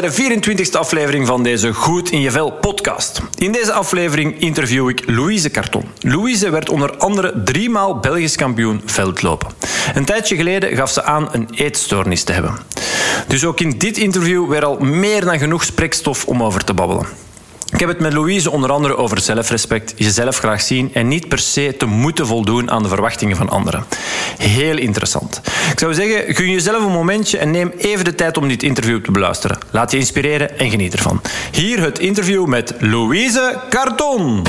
Bij de 24e aflevering van deze Goed in je Vel podcast. In deze aflevering interview ik Louise Carton. Louise werd onder andere driemaal Belgisch kampioen veldlopen. Een tijdje geleden gaf ze aan een eetstoornis te hebben. Dus ook in dit interview weer al meer dan genoeg sprekstof om over te babbelen. Ik heb het met Louise onder andere over zelfrespect, jezelf graag zien en niet per se te moeten voldoen aan de verwachtingen van anderen. Heel interessant. Ik zou zeggen, gun jezelf een momentje en neem even de tijd om dit interview te beluisteren. Laat je inspireren en geniet ervan. Hier het interview met Louise Carton.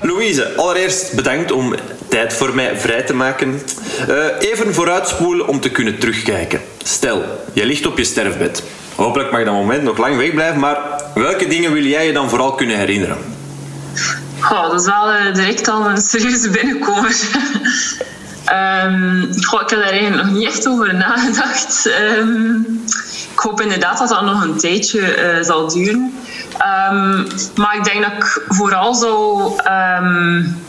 Louise, allereerst bedankt om tijd voor mij vrij te maken. Uh, even vooruitspoelen om te kunnen terugkijken. Stel, je ligt op je sterfbed. Hopelijk mag dat moment nog lang wegblijven, maar welke dingen wil jij je dan vooral kunnen herinneren? Oh, dat is wel uh, direct al een serieuze binnenkomer. um, goh, ik heb daar eigenlijk nog niet echt over nagedacht. Um, ik hoop inderdaad dat dat nog een tijdje uh, zal duren. Um, maar ik denk dat ik vooral zo um,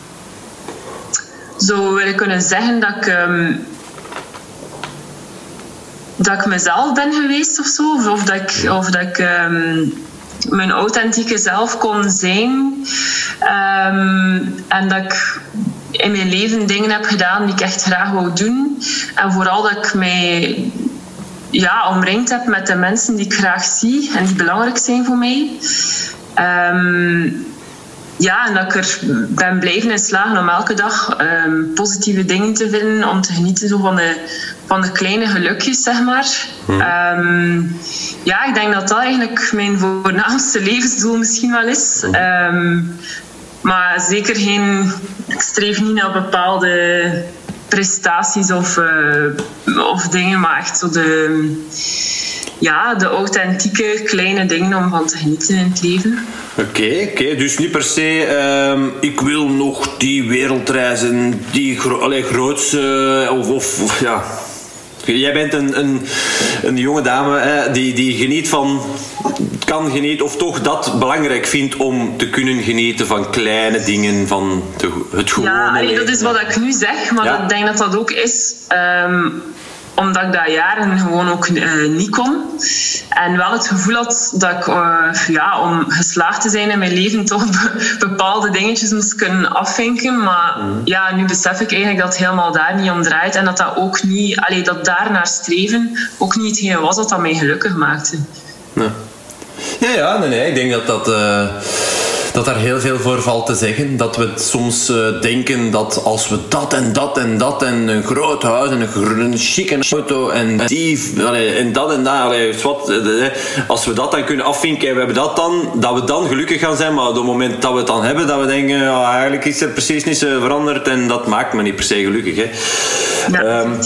zou willen kunnen zeggen dat ik, um, dat ik mezelf ben geweest of zo. Of, of dat ik, of dat ik mijn authentieke zelf kon zijn. en dat ik in mijn leven dingen heb gedaan die ik echt graag wou doen. En vooral dat ik mij ja, omringd heb met de mensen die ik graag zie en die belangrijk zijn voor mij. Um, ja, en dat ik er ben blijven in slagen om elke dag um, positieve dingen te vinden, om te genieten zo van, de, van de kleine gelukjes, zeg maar. Hmm. Um, ja, ik denk dat dat eigenlijk mijn voornaamste levensdoel misschien wel is. Um, maar zeker geen... Ik streef niet naar bepaalde prestaties of, uh, of dingen, maar echt zo de, ja, de authentieke kleine dingen om van te genieten in het leven. Oké, okay, dus niet per se, um, ik wil nog die wereldreizen, die gro allee, grootste, of, of, ja. Jij bent een, een, een jonge dame hè, die, die geniet van, kan genieten, of toch dat belangrijk vindt om te kunnen genieten van kleine dingen, van de, het gewone. Ja, allee, dat is wat ik nu zeg, maar ja? ik denk dat dat ook is. Um, omdat ik dat jaren gewoon ook uh, niet kon. En wel het gevoel had dat ik, uh, ja, om geslaagd te zijn in mijn leven, toch bepaalde dingetjes moest kunnen afvinken. Maar mm. ja, nu besef ik eigenlijk dat het helemaal daar niet om draait. En dat dat ook niet, allee, dat daar naar streven ook niet hetgeen was dat dat mij gelukkig maakte. Nee. Ja, ja, nee, nee. Ik denk dat dat. Uh dat daar heel veel voor valt te zeggen. Dat we soms uh, denken dat als we dat en dat en dat en een groot huis en een, een chique auto en die en dat en dat, allee, wat, eh, als we dat dan kunnen afvinken en we hebben dat dan, dat we dan gelukkig gaan zijn. Maar op het moment dat we het dan hebben, dat we denken, ja, eigenlijk is er precies niets veranderd en dat maakt me niet per se gelukkig. Hè. Ja, um,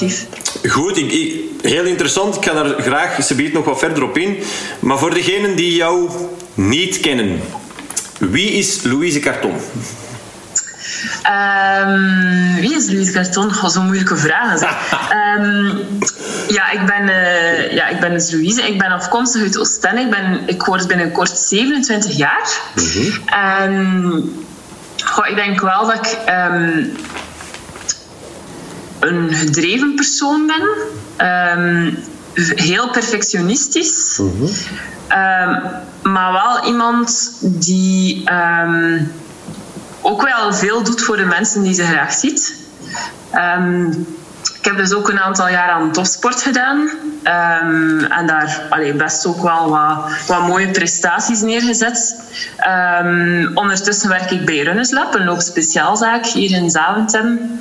Goed, ik, ik, heel interessant. Ik ga daar graag, ze biedt nog wat verder op in. Maar voor degenen die jou niet kennen, wie is Louise Carton? Um, wie is Louise Carton? Oh, zo'n moeilijke vraag. um, ja, ik ben, uh, ja, ik ben dus Louise. Ik ben afkomstig uit Oostende. Ik, ben, ik word binnenkort 27 jaar. Mm -hmm. Goh, ik denk wel dat ik een gedreven persoon ben. Heel perfectionistisch. Mm -hmm. Um, maar wel iemand die um, ook wel veel doet voor de mensen die ze graag ziet. Um, ik heb dus ook een aantal jaar aan topsport gedaan. en daar allee, best ook wel wat, wat mooie prestaties neergezet. ondertussen werk ik bij Runners Lab, een loopspeciaalzaak hier in Zaventem.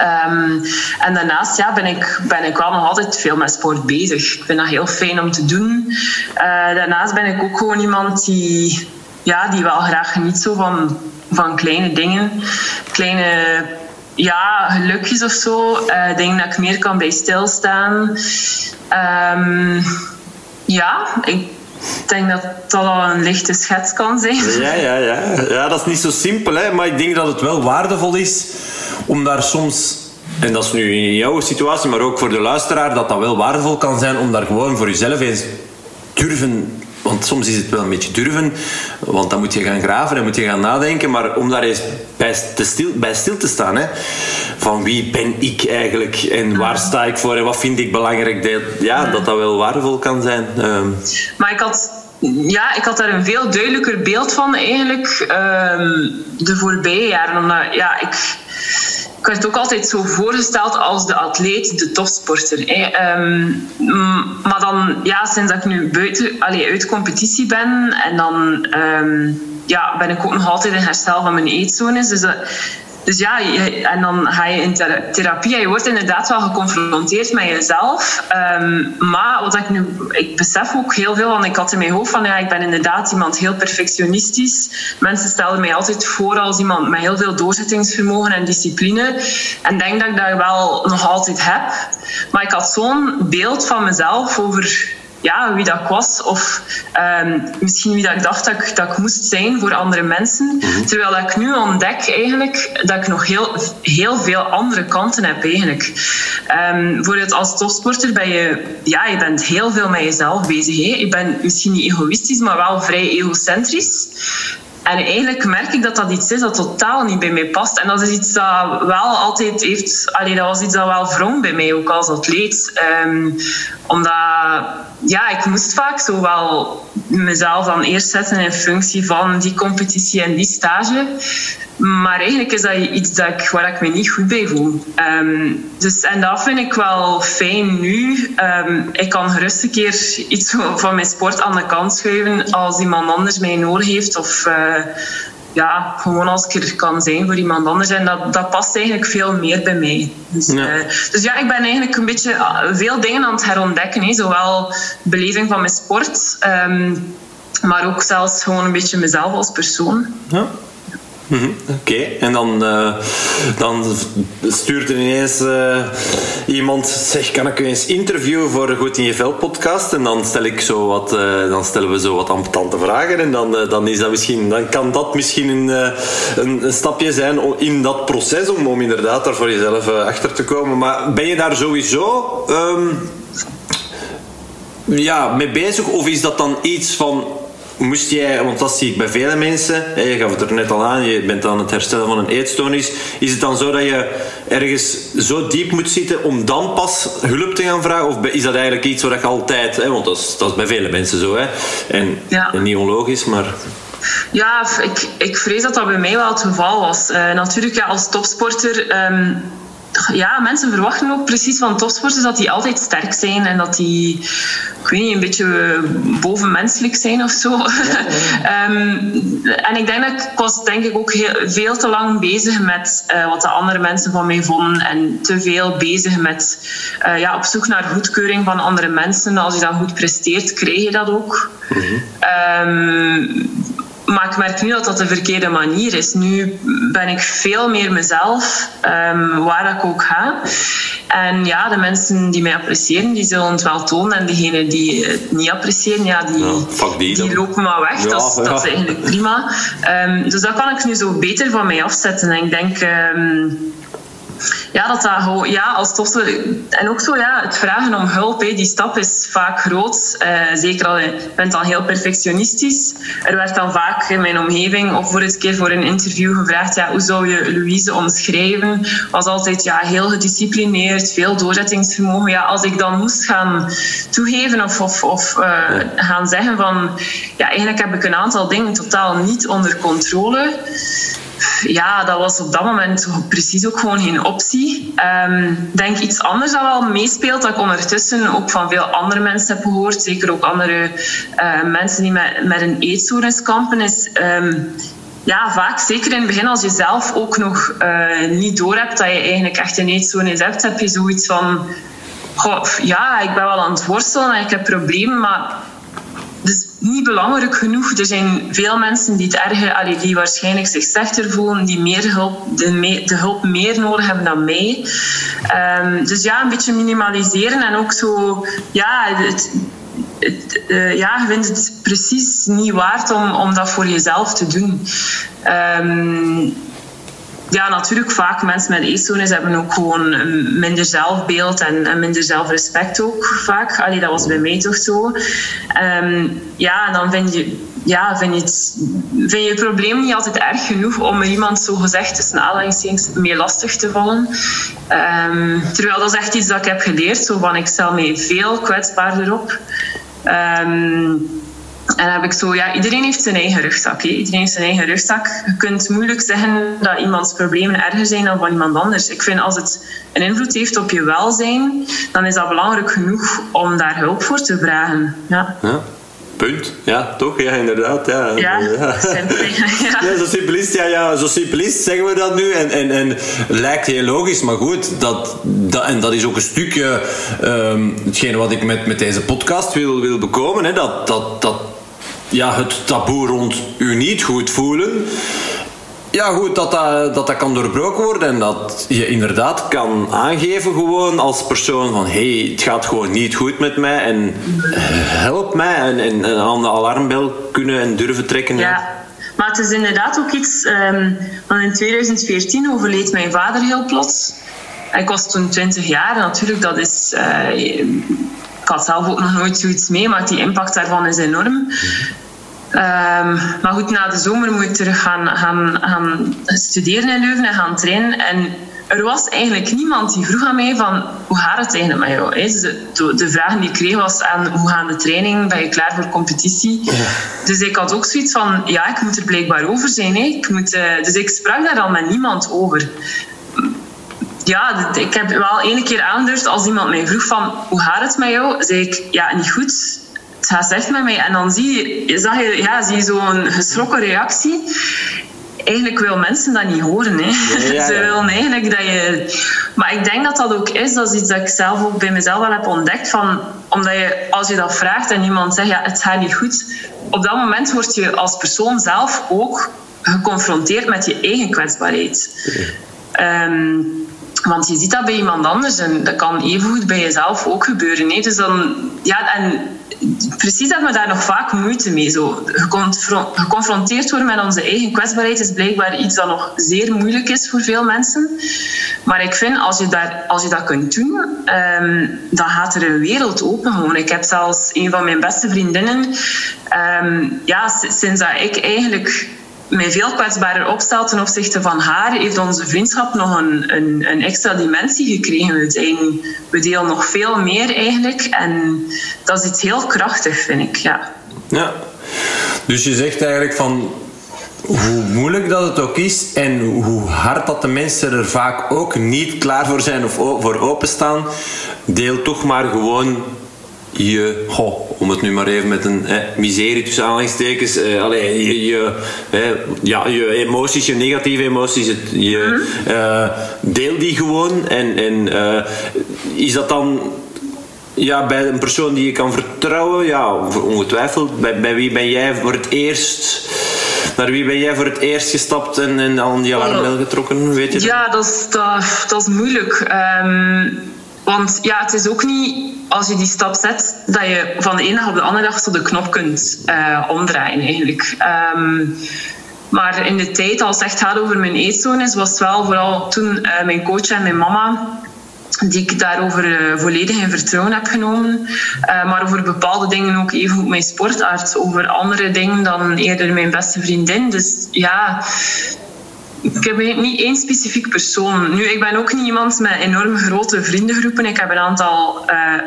Um, en daarnaast ja, ben, ik, ben ik wel nog altijd veel met sport bezig. Ik vind dat heel fijn om te doen. Uh, daarnaast ben ik ook gewoon iemand die, ja, die wel graag geniet zo van, van kleine dingen. Kleine ja, gelukjes of zo. Uh, dingen dat ik meer kan bij stilstaan. Um, ja, ik denk dat dat al een lichte schets kan zijn. Ja, ja, ja. ja dat is niet zo simpel, hè, maar ik denk dat het wel waardevol is om daar soms, en dat is nu in jouw situatie, maar ook voor de luisteraar, dat dat wel waardevol kan zijn om daar gewoon voor jezelf eens durven want soms is het wel een beetje durven, want dan moet je gaan graven en moet je gaan nadenken, maar om daar eens bij, te stil, bij stil te staan, hè, van wie ben ik eigenlijk en waar sta ik voor en wat vind ik belangrijk, ja, dat dat wel waardevol kan zijn. Ehm. Maar ik had ja, ik had daar een veel duidelijker beeld van eigenlijk um, de voorbije jaren. Omdat ja, ik, ik werd ook altijd zo voorgesteld als de atleet, de topsporter. Um, maar dan, ja, sinds dat ik nu buiten, allee, uit competitie ben en dan um, ja, ben ik ook nog altijd in herstel van mijn eetzones. Dus dat, dus ja, en dan ga je in therapie je wordt inderdaad wel geconfronteerd met jezelf. Um, maar wat ik nu, ik besef ook heel veel, want ik had in mijn hoofd van ja, ik ben inderdaad iemand heel perfectionistisch. Mensen stelden mij altijd voor als iemand met heel veel doorzettingsvermogen en discipline. En denk dat ik dat wel nog altijd heb. Maar ik had zo'n beeld van mezelf over ja, wie dat ik was. Of um, misschien wie dat ik dacht dat ik, dat ik moest zijn voor andere mensen. Mhm. Terwijl dat ik nu ontdek eigenlijk dat ik nog heel, heel veel andere kanten heb eigenlijk. Um, bijvoorbeeld als topsporter ben je, ja, je bent heel veel met jezelf bezig. Hè. Je bent misschien niet egoïstisch, maar wel vrij egocentrisch. En eigenlijk merk ik dat dat iets is dat totaal niet bij mij past. En dat is iets dat wel altijd heeft... Allee, dat was iets dat wel wrong bij mij, ook als atleet. Um, omdat... Ja, ik moest vaak zo wel mezelf dan eerst zetten in functie van die competitie en die stage. Maar eigenlijk is dat iets dat ik, waar ik me niet goed bij voel. Um, dus, en dat vind ik wel fijn nu. Um, ik kan gerust een keer iets van mijn sport aan de kant schuiven als iemand anders mij nodig heeft. Of uh, ja, gewoon als ik er kan zijn voor iemand anders. En dat, dat past eigenlijk veel meer bij mij. Dus ja, uh, dus ja ik ben eigenlijk een beetje veel dingen aan het herontdekken. Hè. Zowel beleving van mijn sport, um, maar ook zelfs gewoon een beetje mezelf als persoon. Ja. Mhm, oké, en dan, uh, dan stuurt er ineens uh, iemand, zeg, kan ik u eens interviewen voor de Goed in je Vel podcast? En dan, stel ik zo wat, uh, dan stellen we zo wat ambetante vragen en dan, dan, is dat misschien, dan kan dat misschien een, een, stapje zijn in dat proces om, om inderdaad daar voor jezelf achter te komen. Maar ben je daar sowieso... Um, ja, mee bezig? Of is dat dan iets van moest jij, want dat zie ik bij vele mensen, je gaf het er net al aan, je bent aan het herstellen van een eetstoornis. Is het dan zo dat je ergens zo diep moet zitten om dan pas hulp te gaan vragen? Of is dat eigenlijk iets wat je altijd, hè, want dat is, dat is bij vele mensen zo, hè? En, en niet onlogisch, maar. Ja, ik, ik vrees dat dat bij mij wel het geval was. Uh, natuurlijk, ja, als topsporter. Um, ja, mensen verwachten ook precies van topsporters dat die altijd sterk zijn en dat die, ik weet niet, een beetje bovenmenselijk zijn of zo. Ja, um, en ik denk dat ik was denk ik ook heel, veel te lang bezig met uh, wat de andere mensen van mij vonden en te veel bezig met uh, ja, op zoek naar goedkeuring van andere mensen. Als je dat goed presteert, krijg je dat ook. Mm -hmm. um, maar ik merk nu dat dat de verkeerde manier is. Nu ben ik veel meer mezelf, um, waar ik ook ga. En ja, de mensen die mij appreciëren, die zullen het wel tonen. En degenen die het niet appreciëren, ja, die, ja, die, die, lopen maar weg. Ja, dat, is, dat, is, eigenlijk prima. Um, dus dat kan ik nu zo beter van mij afzetten. En ik denk... Um, ja, dat dat gewoon, ja, als tofste. En ook zo, ja, het vragen om hulp, hé, die stap is vaak groot. Uh, zeker al, je bent dan heel perfectionistisch. Er werd dan vaak in mijn omgeving, of voor het keer voor een interview gevraagd, ja, hoe zou je Louise omschrijven? Was altijd ja, heel gedisciplineerd, veel doorzettingsvermogen. Ja, als ik dan moest gaan toegeven of, of, of uh, gaan zeggen van, ja, eigenlijk heb ik een aantal dingen totaal niet onder controle ja, dat was op dat moment precies ook gewoon geen optie. Um, denk iets anders dat wel meespeelt, dat ik ondertussen ook van veel andere mensen heb gehoord, zeker ook andere uh, mensen die met, met een eetstoornis kampen, is... Um, ja, vaak, zeker in het begin, als je zelf ook nog uh, niet doorhebt dat je eigenlijk echt een eetstoornis hebt, heb je zoiets van... Ja, ik ben wel aan het worstelen en ik heb problemen, maar niet belangrijk genoeg. Er zijn veel mensen die het erger, die waarschijnlijk zich slechter voelen, die meer hulp, de, de hulp meer nodig hebben dan mij. Um, dus ja, een beetje minimaliseren en ook zo, ja, het, het, uh, ja, je vindt het precies niet waard om, om dat voor jezelf te doen. Um, ja, natuurlijk vaak mensen met eetstoornis hebben ook gewoon minder zelfbeeld en, minder zelfrespect ook vaak. Allee, dat was bij mij toch zo. Ehm, ja, en dan vind je, ja, vind je, het, vind je probleem niet altijd erg genoeg om er iemand zo gezegd tussen aanhalingstekens mee lastig te vallen. Um, terwijl dat is echt iets dat ik heb geleerd. Zo van, ik stel mij veel kwetsbaarder op. Um, en dan heb ik zo, ja, iedereen heeft zijn eigen rugzak. Hè. Iedereen heeft zijn eigen rugzak. Je kunt moeilijk zeggen dat iemands problemen erger zijn dan van iemand anders. Ik vind als het een invloed heeft op je welzijn, dan is dat belangrijk genoeg om daar hulp voor te vragen. Ja. ja. Punt. Ja, toch? Ja, inderdaad. Ja, ja, ja. ja. ja zo simplist, ja, ja, zo simplist zeggen we dat nu. En, en, en lijkt heel logisch, maar goed, dat, dat, en dat is ook een stukje um, hetgene wat ik met, met deze podcast wil, wil bekomen. Hè, dat, dat, dat ja, het taboe rond u niet goed voelen. Ja, goed, dat dat, dat dat kan doorbroken worden en dat je inderdaad kan aangeven gewoon als persoon van hé, hey, het gaat gewoon niet goed met mij en help mij en, en, en aan de alarmbel kunnen en durven trekken. Ja. Maar het is inderdaad ook iets, want in 2014 overleed mijn vader heel plots. Ik was toen 20 jaar, natuurlijk, dat is. Uh, ik had zelf ook nog nooit zoiets mee, maar die impact daarvan is enorm. Um, maar goed, na de zomer moet ik terug gaan, gaan, gaan studeren in Leuven en gaan trainen. En er was eigenlijk niemand die vroeg aan mij van hoe gaat het eigenlijk met jou? Dus de, de vraag die ik kreeg was aan hoe gaat de training? Ben je klaar voor competitie? Dus ik had ook zoiets van ja, ik moet er blijkbaar over zijn. Hè. Ik moet, uh, dus ik sprak daar al met niemand over. Ja, ik heb wel ene keer aangedurfd als iemand mij vroeg van hoe gaat het met jou? zei ik ja, niet goed gaat slecht met mij. En dan zie je, zag je, ja, zie zo'n geschrokken reactie. Eigenlijk wil mensen dat niet horen. Hè. Ze willen eigenlijk dat je... Maar ik denk dat dat ook is. Dat is iets dat ik zelf ook bij mezelf wel heb ontdekt. Van, omdat je, als je dat vraagt en iemand zegt, ja, het gaat niet goed. Op dat moment word je als persoon zelf ook geconfronteerd met je eigen kwetsbaarheid. Ehm, want je ziet dat bij iemand anders en dat kan evengoed bij jezelf ook gebeuren. Hè. Dus dan, ja, en precies dat we daar nog vaak moeite mee. Zo. Geconfronteerd worden met onze eigen kwetsbaarheid is blijkbaar iets dat nog zeer moeilijk is voor veel mensen. Maar ik vind, als je, daar, als je dat kunt doen, um, dan gaat er een wereld open. Ik heb zelfs een van mijn beste vriendinnen, um, ja, sinds dat ik eigenlijk mij veel kwetsbaarder opstelt ten opzichte van haar, heeft onze vriendschap nog een, een, een, extra dimensie gekregen. We, zijn, we delen nog veel meer eigenlijk. En dat is iets heel krachtig, vind ik. Ja. ja. Dus je zegt eigenlijk van hoe moeilijk dat het ook is en hoe hard dat de mensen er vaak ook niet klaar voor zijn of voor openstaan, deel toch maar gewoon je, om het nu maar even met een miserie tussen aanhalingstekens, eh, allee, je, je, ja, je emoties, je negatieve emoties, het, je, mhm. eh, deel die gewoon. En, en uh, is dat dan ja, bij een persoon die je kan vertrouwen? Ja, ongetwijfeld. Bij, bij wie ben jij voor het eerst... Naar wie ben jij voor het eerst gestapt en, en aan die alarmbel getrokken? Weet je ja, dat is, dat, dat is moeilijk. Um, want ja, het is ook niet als je die stap zet dat je van de ene dag op de andere dag zo de knop kunt uh, omdraaien eigenlijk. Um, maar in de tijd, als het echt over mijn eetstoornis, was het wel vooral toen uh, mijn coach en mijn mama die ik daarover uh, volledig in vertrouwen heb genomen. Maar over bepaalde dingen ook even mijn sportarts. Over andere dingen dan eerder mijn beste vriendin. Dus ja, ik heb niet één specifiek persoon. Nu, ik ben ook niet iemand met enorm grote vriendengroepen. Ik heb een aantal uh,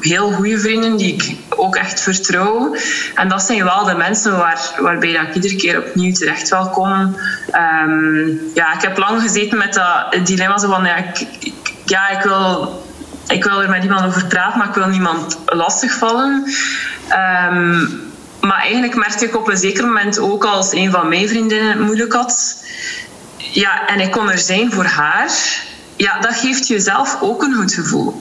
heel goede vrienden die ik ook echt vertrouw. En dat zijn wel de mensen waar, waarbij ik iedere keer opnieuw terecht wil komen. Um, ja, ik heb lang gezeten met dat dilemma van... Ja, ik, ik wil ik wil er met iemand over praten, maar ik wil niemand lastigvallen. Um, maar eigenlijk merkte ik op een zeker moment ook als een van mijn vriendinnen het moeilijk had ja, en ik kon er zijn voor haar. Ja, dat geeft jezelf ook een goed gevoel.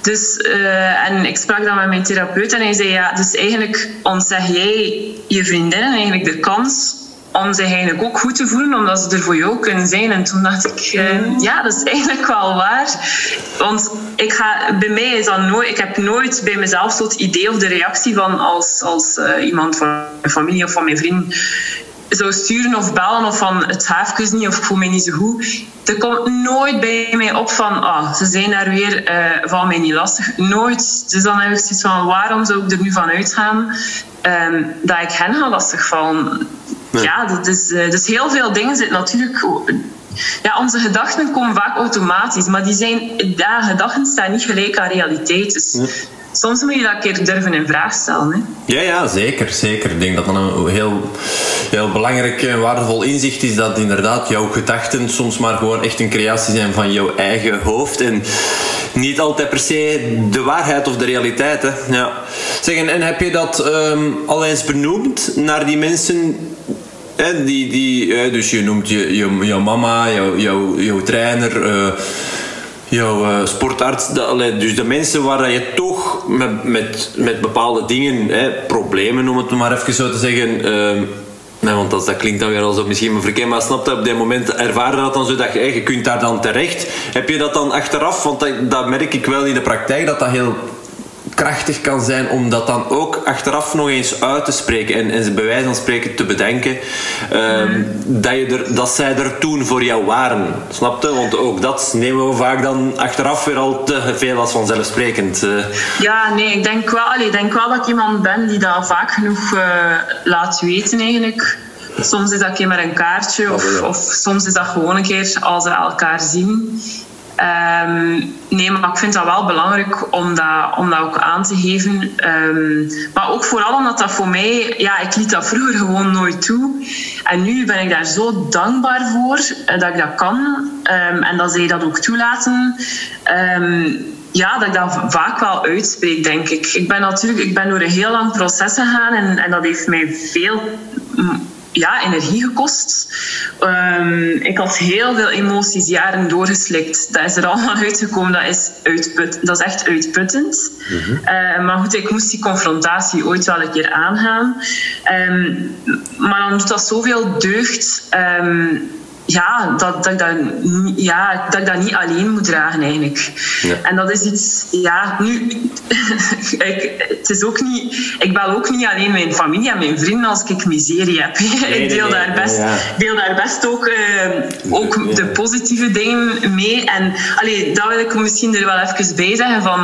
Dus, uh, en ik sprak dan met mijn therapeut en hij zei, ja, dus eigenlijk ontzeg jij je vriendinnen eigenlijk de kans om zich eigenlijk ook goed te voelen, omdat ze er voor jou kunnen zijn. En toen dacht ik, uh, ja, dat is eigenlijk wel waar. Want ik ga, bij mij is dat nooit, ik heb nooit bij mezelf tot idee of de reactie van als, als uh, iemand van mijn familie of van mijn vriend zou sturen of bellen of van het gaat niet of ik voel mij niet zo goed. Er komt nooit bij mij op van ah, ze zijn daar weer, uh, van mij niet lastig. Nooit. Dus dan heb ik zoiets van waarom zou ik er nu van uitgaan um, dat ik hen ga lastigvallen. Nee. Ja, dat is, uh, dus heel veel dingen zitten natuurlijk ja, onze gedachten komen vaak automatisch, maar die zijn, ja, gedachten staan niet gelijk aan realiteit. Dus soms moet je dat een keer durven in vraag stellen. Hè? Ja, ja, zeker, zeker. Ik denk dat dat een heel, heel belangrijk en waardevol inzicht is dat inderdaad jouw gedachten soms maar gewoon echt een creatie zijn van jouw eigen hoofd en niet altijd per se de waarheid of de realiteit. Hè? Ja. Zeg, en, heb je dat um, al eens benoemd naar die mensen en die, die, dus je noemt je, je, jouw mama, jouw, jouw, jouw trainer, uh, jouw uh, sportarts. De, dus de mensen waar je toch met, met, met bepaalde dingen, hè, problemen om het maar even zo te zeggen. Nee, want dat, dat klinkt dan weer alsof misschien een verkeer, maar snap dat op dit moment ervaren dat dan zo dat je, je kunt daar dan terecht. Heb je dat dan achteraf? Want dat, dat merk ik wel in de praktijk dat dat heel krachtig kan zijn om dat dan ook achteraf nog eens uit te spreken en, en bij wijze van spreken te bedenken ehm, dat, je er, dat zij er toen voor jou waren. Snapte? Want ook dat nemen we vaak dan achteraf weer al te veel als vanzelfsprekend. Uh. Ja, nee, ik denk, wel, ik denk wel dat ik iemand ben die dat vaak genoeg uh, laat weten eigenlijk. Soms is dat een maar een kaartje of, of soms is dat gewoon een keer als we elkaar zien. Um, nee, maar ik vind dat wel belangrijk om dat, om dat ook aan te geven. Um, maar ook vooral omdat dat voor mij... Ja, ik liet dat vroeger gewoon nooit toe. En nu ben ik daar zo dankbaar voor uh, dat ik dat kan. Um, en dat zij dat ook toelaten. ja, dat ik dat vaak wel uitspreek, denk ik. Ik ben natuurlijk ik ben door een heel lang proces gegaan. En, en dat heeft mij veel ja, energie gekost. Um, ik had heel veel emoties jaren doorgeslikt. Dat is er allemaal uitgekomen. Dat is, uitput, dat is echt uitputtend. Mm -hmm. uh, maar goed, ik moest die confrontatie ooit wel een keer aangaan. Um, maar dan doet dat zoveel deugd. Um, ja, dat, dat, ik dat, ja, dat ik dat niet alleen moet dragen eigenlijk. Ja. En dat is iets, ja, nu, ik, het is ook niet, ik bel ook niet alleen mijn familie en mijn vrienden als ik miserie heb. Nee, ik deel, nee, daar best, ja. deel daar best ook, uh, ook de positieve dingen mee. En allee, dat wil ik misschien er wel even bij zeggen van,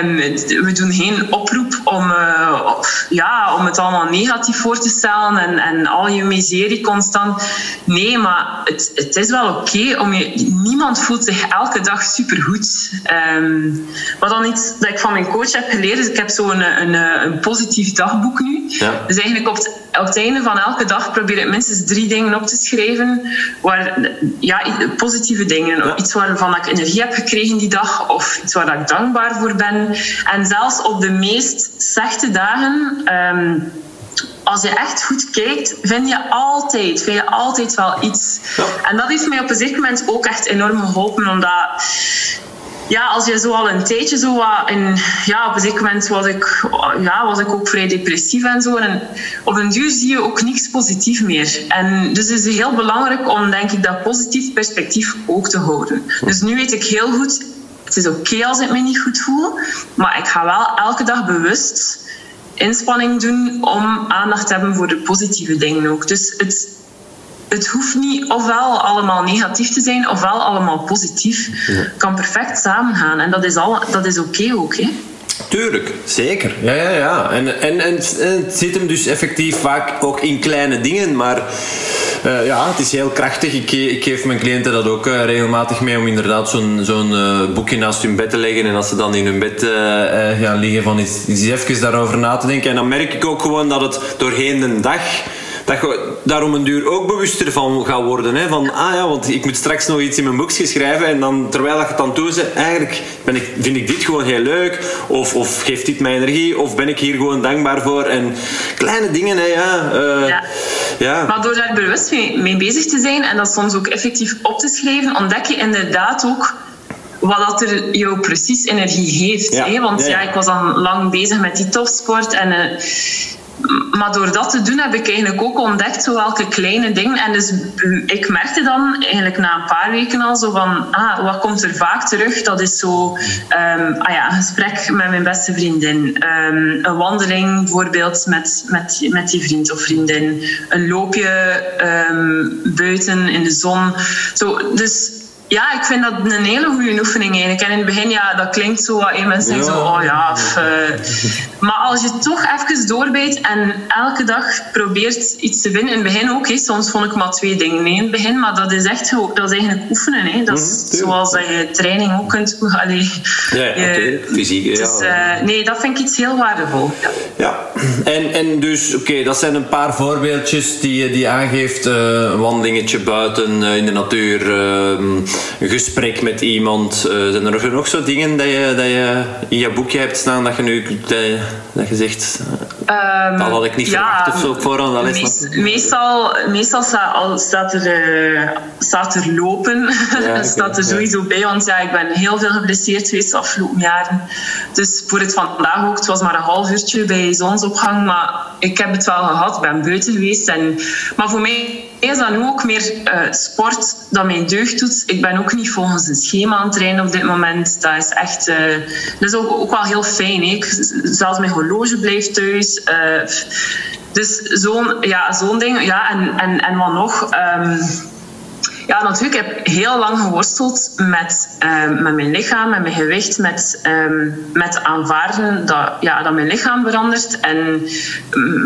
um, we doen geen oproep om, uh, ja, om het allemaal negatief voor te stellen en, en al je miserie constant. Nee, maar het, het is wel oké okay om je. Niemand voelt zich elke dag supergoed. Um, wat dan iets dat ik van mijn coach heb geleerd, is ik heb zo'n een, een, een positief dagboek nu. Ja. Dus eigenlijk op het, op het einde van elke dag probeer ik minstens drie dingen op te schrijven. Waar, ja, positieve dingen. Ja. Iets waarvan ik energie heb gekregen die dag, of iets waar ik dankbaar voor ben. En zelfs op de meest slechte dagen. Um, als je echt goed kijkt, vind je altijd, vind je altijd wel iets. Ja. En dat heeft mij op een zeker moment ook echt enorm geholpen, omdat ja, als je zo al een tijdje zo wat in, ja, op een zeker moment was ik, ja, was ik ook vrij depressief en zo. En op een duur zie je ook niks positief meer. En dus het is heel belangrijk om, denk ik, dat positief perspectief ook te houden. Dus nu weet ik heel goed, het is oké okay als ik me niet goed voel, maar ik ga wel elke dag bewust inspanning doen om aandacht te hebben voor de positieve dingen ook. Dus het, het hoeft niet ofwel allemaal negatief te zijn, ofwel allemaal positief. Het kan perfect samengaan en dat is, al, dat is oké okay ook. Hè? Tuurlijk, zeker. Ja, ja, ja. En, en, en, het zit hem dus effectief vaak ook in kleine dingen, maar uh, ja, het is heel krachtig. Ik, ik geef mijn cliënten dat ook uh, regelmatig mee om inderdaad zo'n zo'n uh, boekje naast hun bed te leggen en als ze dan in hun bed gaan liggen, van eens, eens even daarover na te denken. En dan merk ik ook gewoon dat het doorheen de dag dat je daarom een duur ook bewuster van gaat worden. Hè? Van, ah ja, want ik moet straks nog iets in mijn boekje schrijven en dan, terwijl je het dan doet, eigenlijk ben ik, vind ik dit gewoon heel leuk of, of geeft dit mij energie of ben ik hier gewoon dankbaar voor. En kleine dingen, hè, ja. Uh, ja. ja. Maar door daar bewust mee, mee bezig te zijn en dat soms ook effectief op te schrijven, ontdek je inderdaad ook wat dat er jou precies energie geeft. Ja. Hè? Want ja, ja. ja, ik was dan lang bezig met die topsport en... Uh, maar door dat te doen heb ik eigenlijk ook ontdekt zo welke kleine dingen. En dus ik merkte dan eigenlijk na een paar weken al zo van, ah, wat komt er vaak terug? Dat is zo, um, ah ja, een gesprek met mijn beste vriendin. Um, een wandeling bijvoorbeeld met, met, met die vriend of vriendin. Een loopje um, buiten in de zon. Zo, dus ja, ik vind dat een hele goede oefening eigenlijk. En in het begin, ja, dat klinkt zo wat mensen zo, oh ja. Of, uh, maar als je toch even doorbijt en elke dag probeert iets te vinden, in het begin ook, hè, soms vond ik maar twee dingen mee in het begin, maar dat is echt dat is eigenlijk oefenen. Hè. Dat is mm, zoals dat je training ook kunt Allee, ja, ja fysiek. Dus, uh, nee, dat vind ik iets heel waardevol. Ja, ja. En, en dus, oké, dat zijn een paar voorbeeldjes die, die aangeeft. Uh, een wandelingetje buiten in de natuur ehm, een gesprek met iemand. Uh, zijn er nog zo dingen dat je, dat je in je boekje hebt staan dat je nu dat je, dat je zegt. Um, dat had ik niet ja, verwacht of zo voorhand. Dat meest, meestal meestal staat, staat, er, uh, staat er lopen. Ja, staat er sowieso bij, want ja, ik ben heel veel geblesseerd geweest de afgelopen jaren. Dus voor het vandaag ook, het was maar een half uurtje bij zonsopgang, maar ik heb het wel gehad, ik ben buiten geweest. En, maar voor mij is dat nu ook meer uh, sport dat mij deugd doet. Ik ben ook niet volgens een schema aan het trainen op dit moment. Dat is echt uh, dat is ook, ook wel heel fijn. Hè. Ik, zelfs mijn horloge blijft thuis. Uh, dus zo'n ja, zo'n ding. Ja, en, en, en wat nog? Um, ja, natuurlijk. Ik heb heel lang geworsteld met, met mijn lichaam, met mijn gewicht, met, um, met aanvaarden dat, ja, dat mijn lichaam verandert en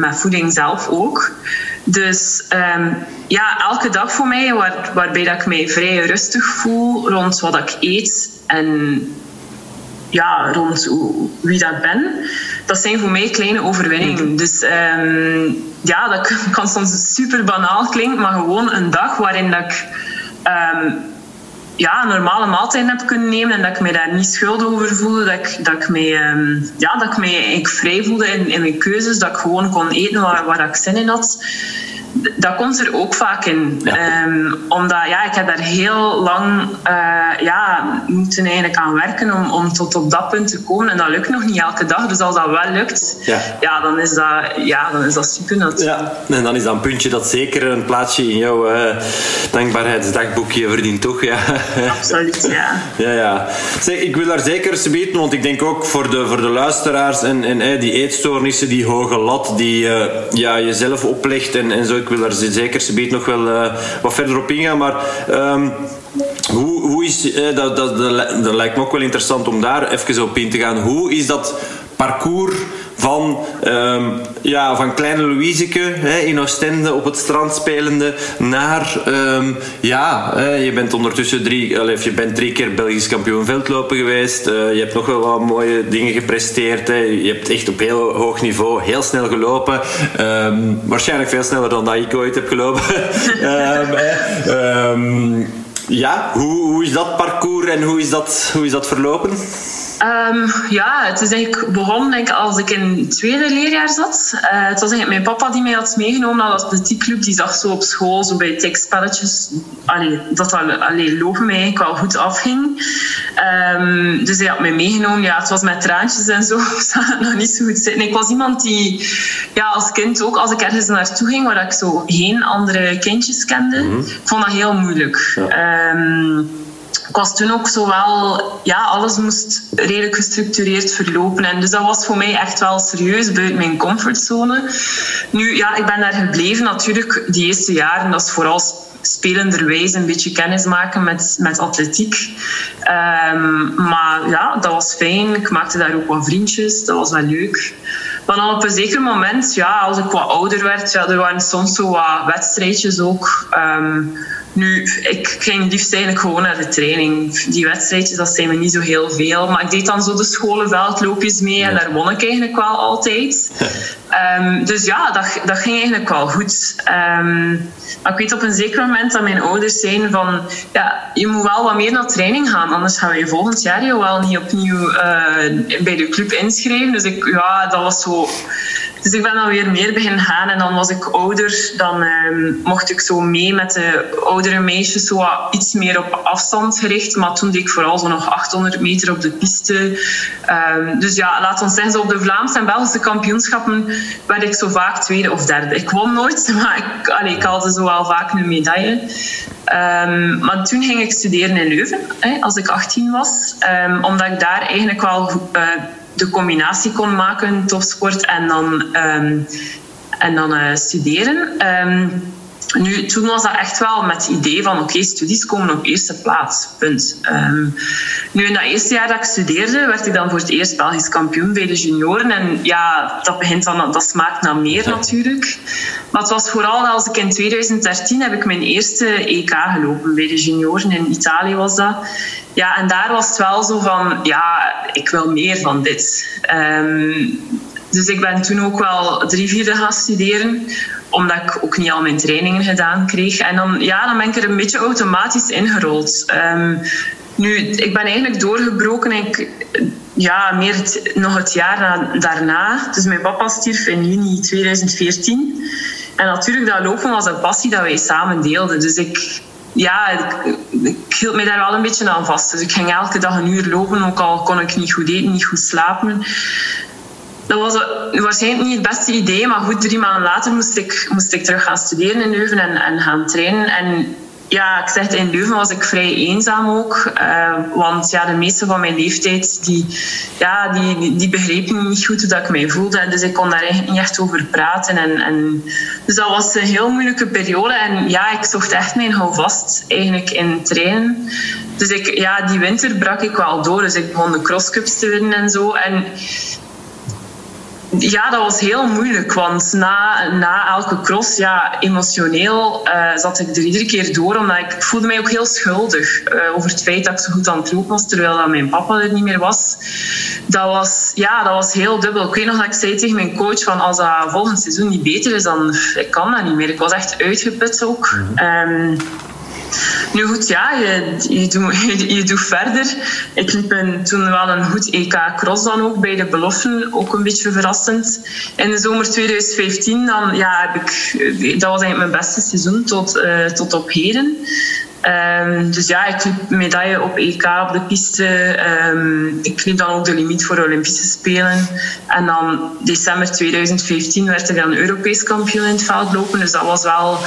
met voeding zelf ook. Dus um, ja, elke dag voor mij, waar, waarbij dat ik mij vrij rustig voel rond wat ik eet en ja, rond wie dat ben, dat zijn voor mij kleine overwinningen. Mhm. Dus um, ja, dat kan soms super banaal klinken, maar gewoon een dag waarin dat ik um, ja, een normale maaltijd heb kunnen nemen en dat ik me daar niet schuldig over voelde. Dat ik, dat ik, me, um, ja, dat ik me ik vrij voelde in, in mijn keuzes. Dat ik gewoon kon eten waar, waar ik zin in had dat komt er ook vaak in. Ehm, omdat ja, ik heb daar heel lang uh, ja, moeten eigenlijk aan werken om, om tot op dat punt te komen. En dat lukt nog niet elke dag. Dus als dat wel lukt, ja, ja dan, is dat, ja, dan is dat super natuurlijk. Ja, en dan is dat een puntje dat zeker een plaatsje in jouw uh, dankbaarheidsdagboekje verdient, toch? Ja. Absoluut, ja. ja, ja. Zeg, ik wil daar zeker eens weten, want ik denk ook voor de, voor de luisteraars en, en die eetstoornissen, die hoge lat die uh, ja, jezelf oplegt en, en zo ik wil daar zeker beet nog wel uh, wat verder op ingaan. Maar um, hoe, hoe is, dat, dat, dat, dat, lijkt me ook wel interessant om daar even op in te gaan. Hoe is dat parcours van, um, ja, van kleine Louiseke hè, in Oostende op het strand spelende naar, um, ja, hè, je bent ondertussen drie, allez, je bent drie keer Belgisch kampioen veldlopen geweest. Uh, je hebt nog wel wat mooie dingen gepresteerd. Hè. Je hebt echt op heel hoog niveau heel snel gelopen. Um, waarschijnlijk veel sneller dan dat ik ooit heb gelopen. ja, hoe, hoe is dat parcours en hoe is dat, hoe is dat verlopen? Um, ja, het is eigenlijk begonnen denk ik, als ik in het tweede leerjaar zat. Uh, het was eigenlijk mijn papa die mij had meegenomen naar de atletiekclub. Die zag zo op school, zo bij tekstspelletjes, allee, dat allee, lopen mij eigenlijk wel goed afging. Um, dus hij had mij meegenomen. Ja, het was met traantjes en zo. Ik zag het nog niet zo goed zitten. Ik was iemand die ja, als kind ook, als ik ergens naartoe ging waar ik zo geen andere kindjes kende, mm -hmm. vond dat heel moeilijk. Ja. Um, ik was toen ook zo wel, ja, alles moest redelijk gestructureerd verlopen. En dus dat was voor mij echt wel serieus buiten mijn comfortzone. Nu, ja, ik ben daar gebleven natuurlijk die eerste jaren. Dat is vooral spelenderwijs een beetje kennis maken met, met atletiek. Um, maar ja, dat was fijn. Ik maakte daar ook wat vriendjes. Dat was wel leuk. Maar dan op een zeker moment, ja, als ik wat ouder werd, ja, er waren soms zo wat wedstrijdjes ook. Um, nu, ik ging liefst eigenlijk gewoon naar de training. Die wedstrijdjes, dat zijn me niet zo heel veel. Maar ik deed dan zo de scholenveldloopjes mee en daar won ik eigenlijk wel altijd. um, dus ja, dat, dat ging eigenlijk wel goed. Um, maar ik weet op een zeker moment dat mijn ouders zeiden van... Ja, je moet wel wat meer naar training gaan, anders gaan we je volgend jaar jou wel niet opnieuw uh, bij de club inschrijven. Dus ik, ja, dat was zo Dus ik ben dan weer meer beginnen gaan. En dan was ik ouder. Dan ehm, mocht ik zo mee met de oudere meisjes. Zo iets meer op afstand gericht. Maar toen deed ik vooral zo nog 800 meter op de piste. Ehm, dus ja, laat ons zeggen, op de Vlaamse en Belgische kampioenschappen werd ik zo vaak tweede of derde. Ik won nooit, maar ik, allee, ik haalde zo wel vaak een medaille. Um, maar toen ging ik studeren in Leuven, als ik 18 was. Omdat ik daar eigenlijk wel uh, de combinatie kon maken, topsport en dan, um, en dan uh, studeren. Nu, toen was dat echt wel met het idee van oké, okay, studies komen op eerste plaats. Punt. Um, nu, in dat eerste jaar dat ik studeerde, werd ik dan voor het eerst Belgisch kampioen bij de junioren. En ja, dat begint dan, dat smaakt naar meer natuurlijk. Maar het was vooral als ik in 2013 heb ik mijn eerste EK gelopen bij de junioren. In Italië was dat. Ja, en daar was het wel zo van, ja, ik wil meer van dit. Um, dus ik ben toen ook wel drie vierde gaan studeren omdat ik ook niet al mijn trainingen gedaan kreeg. En dan, ja, dan ben ik er een beetje automatisch ingerold. Um, nu, ik ben eigenlijk doorgebroken. Ik, ja, meer nog het jaar na, daarna. Dus mijn papa stierf in juni 2014. En natuurlijk, dat lopen was een passie dat wij samen deelden. Dus ik, ja, ik, ik hield me daar wel een beetje aan vast. Dus ik ging elke dag een uur lopen, ook al kon ik niet goed eten, niet goed slapen dat was waarschijnlijk niet het beste idee, maar goed, drie maanden later moest ik, moest ik terug gaan studeren in Leuven en, gaan trainen. En ja, ik zeg in Leuven was ik vrij eenzaam ook. Uh, want ja, de meeste van mijn leeftijd, die, ja, die, die, die begrepen niet goed hoe dat ik mij voelde. Dus ik kon daar eigenlijk niet echt over praten. En, en, dus dat was een heel moeilijke periode. En ja, ik zocht echt mijn houvast eigenlijk in trainen. Dus ik, ja, die winter brak ik wel door. Dus ik begon de crosscups te winnen en zo. En ja, dat was heel moeilijk, want na, na elke cross, ja, emotioneel uh, zat ik er iedere keer door, omdat ik, voelde mij ook heel schuldig uh, over het feit dat ik zo goed aan het lopen was, terwijl dat mijn papa er niet meer was. Dat was, ja, dat was heel dubbel. Ik weet nog dat ik zei tegen mijn coach van als dat volgend seizoen niet beter is, dan ik kan dat niet meer. Ik was echt uitgeput ook. Mm -hmm. um, nu goed, ja, je, je, doet, je, verder. Ik liep toen wel een goed EK cross dan ook bij de beloften, ook een beetje verrassend. In de zomer 2015 dan, ja, heb ik, dat was eigenlijk mijn beste seizoen tot, uh, tot op heden. Um, dus ja, ik liep medaille op EK op de piste. Um, ik liep dan ook de limiet voor de Olympische Spelen. En dan december 2015 werd ik dan Europees kampioen in het veldlopen. Dus dat was wel...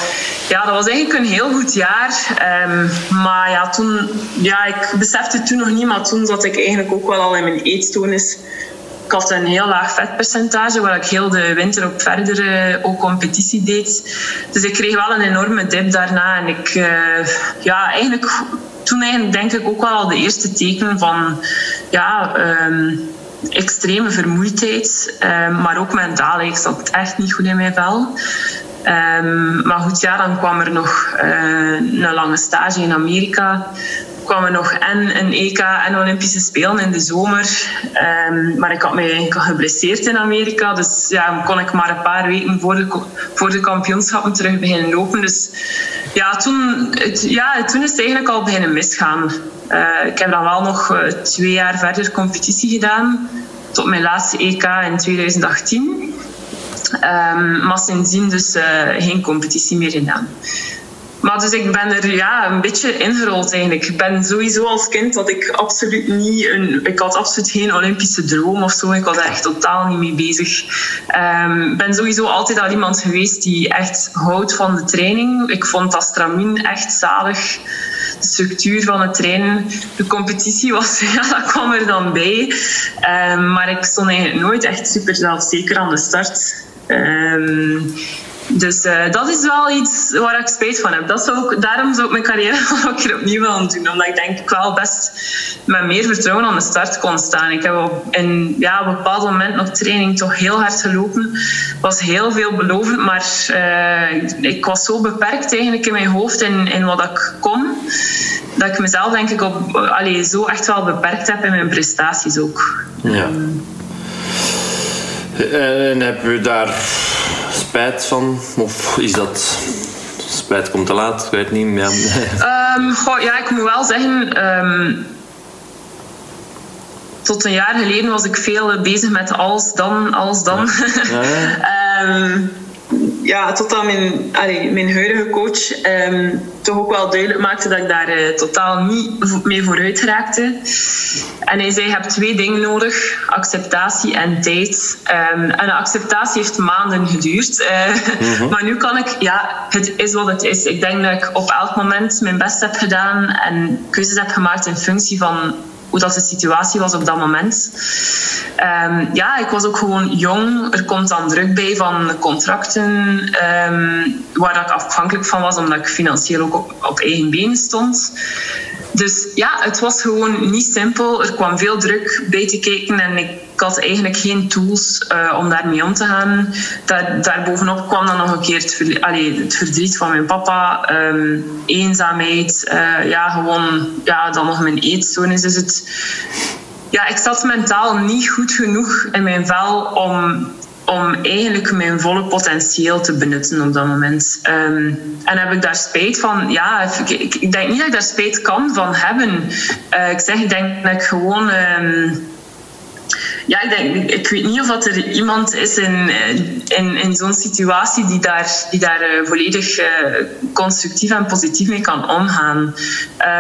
Ja, dat was eigenlijk een heel goed jaar. Um, maar ja, toen... Ja, ik besefte toen nog niet, maar toen zat ik eigenlijk ook wel al in mijn eetstoornis ik had een heel laag vetpercentage, waar ik heel de winter op verdere ook competitie deed. Dus ik kreeg wel een enorme dip daarna. En ik, uh, ja, eigenlijk, toen eigenlijk denk ik ook wel de eerste tekenen van, ja, um, extreme vermoeidheid, um, maar ook mentaal. Ik zat echt niet goed in mijn vel. Um, maar goed, ja, dan kwam er nog uh, een lange stage in Amerika kwamen nog en een EK en Olympische Spelen in de zomer. Um, maar ik had mij geblesseerd in Amerika. Dus ja, kon ik maar een paar weken voor de, voor de kampioenschappen terug beginnen lopen. Dus ja, toen, ja, toen is het eigenlijk al beginnen misgaan. Uh, ik heb dan wel nog uh, twee jaar verder competitie gedaan. Tot mijn laatste EK in 2018. Um, ehm, maar sindsdien dus uh, geen competitie meer gedaan. Maar dus ik ben er ja, een beetje ingerold eigenlijk. Ik ben sowieso als kind dat ik absoluut niet een... Ik had absoluut geen Olympische droom of zo. Ik was er echt totaal niet mee bezig. Ik ben sowieso altijd al iemand geweest die echt houdt van de training. Ik vond Astramin echt zalig. De structuur van het trainen. De competitie was, ja, dat kwam er dan bij. Um, maar ik stond eigenlijk nooit echt super zelfzeker aan de start. Um, dus uh, dat is wel iets waar ik spijt van heb. Dat zou ook, daarom zou ik mijn carrière ook keer opnieuw willen doen. Omdat ik denk ik wel best met meer vertrouwen aan de start kon staan. Ik heb op, in, ja, op een bepaald moment nog training toch heel hard gelopen. Was heel veelbelovend, maar uh, ik was zo beperkt eigenlijk in mijn hoofd in, in wat ik kon. Dat ik mezelf denk ik op, allee, zo echt wel beperkt heb in mijn prestaties ook. Ja. En heb je daar spijt van? Of is dat spijt komt te laat? Ik weet niet. Ja, um, goh, ja ik moet wel zeggen. Um, tot een jaar geleden was ik veel bezig met als dan, als dan. Ja. Ehm, ja, totdat mijn, allee, mijn huidige coach ehm, toch ook wel duidelijk maakte dat ik daar uh, totaal niet mee vooruit raakte. En hij zei, je hebt twee dingen nodig, acceptatie en tijd. Um, en de acceptatie heeft maanden geduurd. Uh, mm-hmm. Maar nu kan ik, ja, het is wat het is. Ik denk dat ik op elk moment mijn best heb gedaan en keuzes heb gemaakt in functie van hoe dat de situatie was op dat moment. Um, ja, ik was ook gewoon jong. Er komt dan druk bij van contracten um, waar ik afhankelijk van was, omdat ik financieel ook op, op eigen benen stond. Dus ja, het was gewoon niet simpel. Er kwam veel druk bij te kijken en ik had eigenlijk geen tools uh, om daarmee om te gaan. Daar, daarbovenop kwam dan nog een keer het, het verdriet van mijn papa, um, eenzaamheid, uh, ja, gewoon ja, dan nog mijn eetstoornis. Dus het, ja, ik zat mentaal niet goed genoeg in mijn vel om om eigenlijk mijn volle potentieel te benutten op dat moment. Um, en heb ik daar spijt van? Ja, ik, ik, denk niet dat ik daar spijt kan van hebben. Uh, ik zeg, ik denk dat ik gewoon... Um, ja, ik, denk, ik weet niet of er iemand is in, in, in zo'n situatie die daar, die daar uh, volledig uh, constructief en positief mee kan omgaan.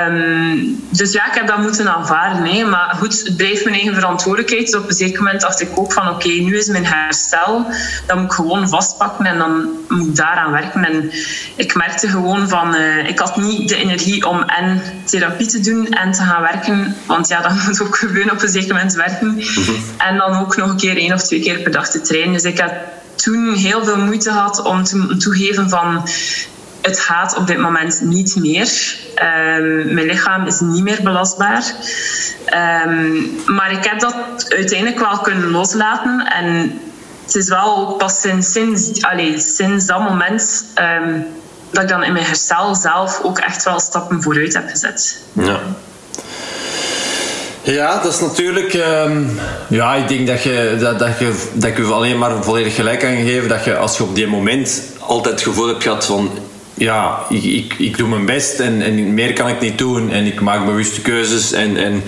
Um, dus ja, ik heb dat moeten aanvaarden. Hè. Maar goed, het blijft mijn eigen verantwoordelijkheid. Dus op een zeker moment dacht ik ook van oké, nu is mijn herstel. Dan moet ik gewoon vastpakken en dan moet ik daaraan werken. En ik merkte gewoon van, uh, ik had niet de energie om en therapie te doen en te gaan werken. Want ja, dat moet ook gewoon op een zeker moment werken. Mm-hmm. En dan ook nog een keer één of twee keer per dag te trainen. Dus ik had toen heel veel moeite gehad om te toegeven van het gaat op dit moment niet meer. Um, mijn lichaam is niet meer belastbaar. Um, maar ik heb dat uiteindelijk wel kunnen loslaten. En het is wel pas sinds, allez, sinds dat moment um, dat ik dan in mijn herstel zelf ook echt wel stappen vooruit heb gezet. Ja. Ja, dat is natuurlijk. Um, ja, ik denk dat je, dat, dat, je, dat ik u alleen maar volledig gelijk kan geven. Dat je als je op die moment altijd het gevoel hebt gehad van ja, ik, ik, ik, doe mijn best en, en meer kan ik niet doen. En ik maak bewuste keuzes. En, en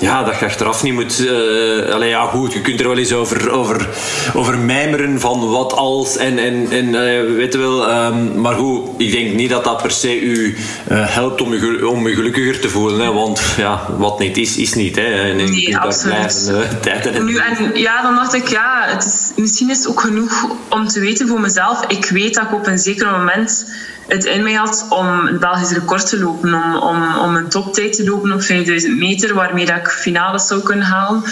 ja, dat je achteraf niet moet... Uh, allee, ja, goed, je kunt er wel eens over, over, over mijmeren van wat als en, en, en uh, weet je wel. Um, maar goed, ik denk niet dat dat per se u uh, helpt om je, om je gelukkiger te voelen. Hè, want ja, wat niet is, is niet. Hè. En nee, absoluut. Blijven, en nu, en ja, dan dacht ik, ja, het is, misschien is het ook genoeg om te weten voor mezelf. Ik weet dat ik op een zeker moment het in mij had om een Belgisch record te lopen, om, om, om een toptijd te lopen op 5000 meter, waarmee dat ik finales zou kunnen halen.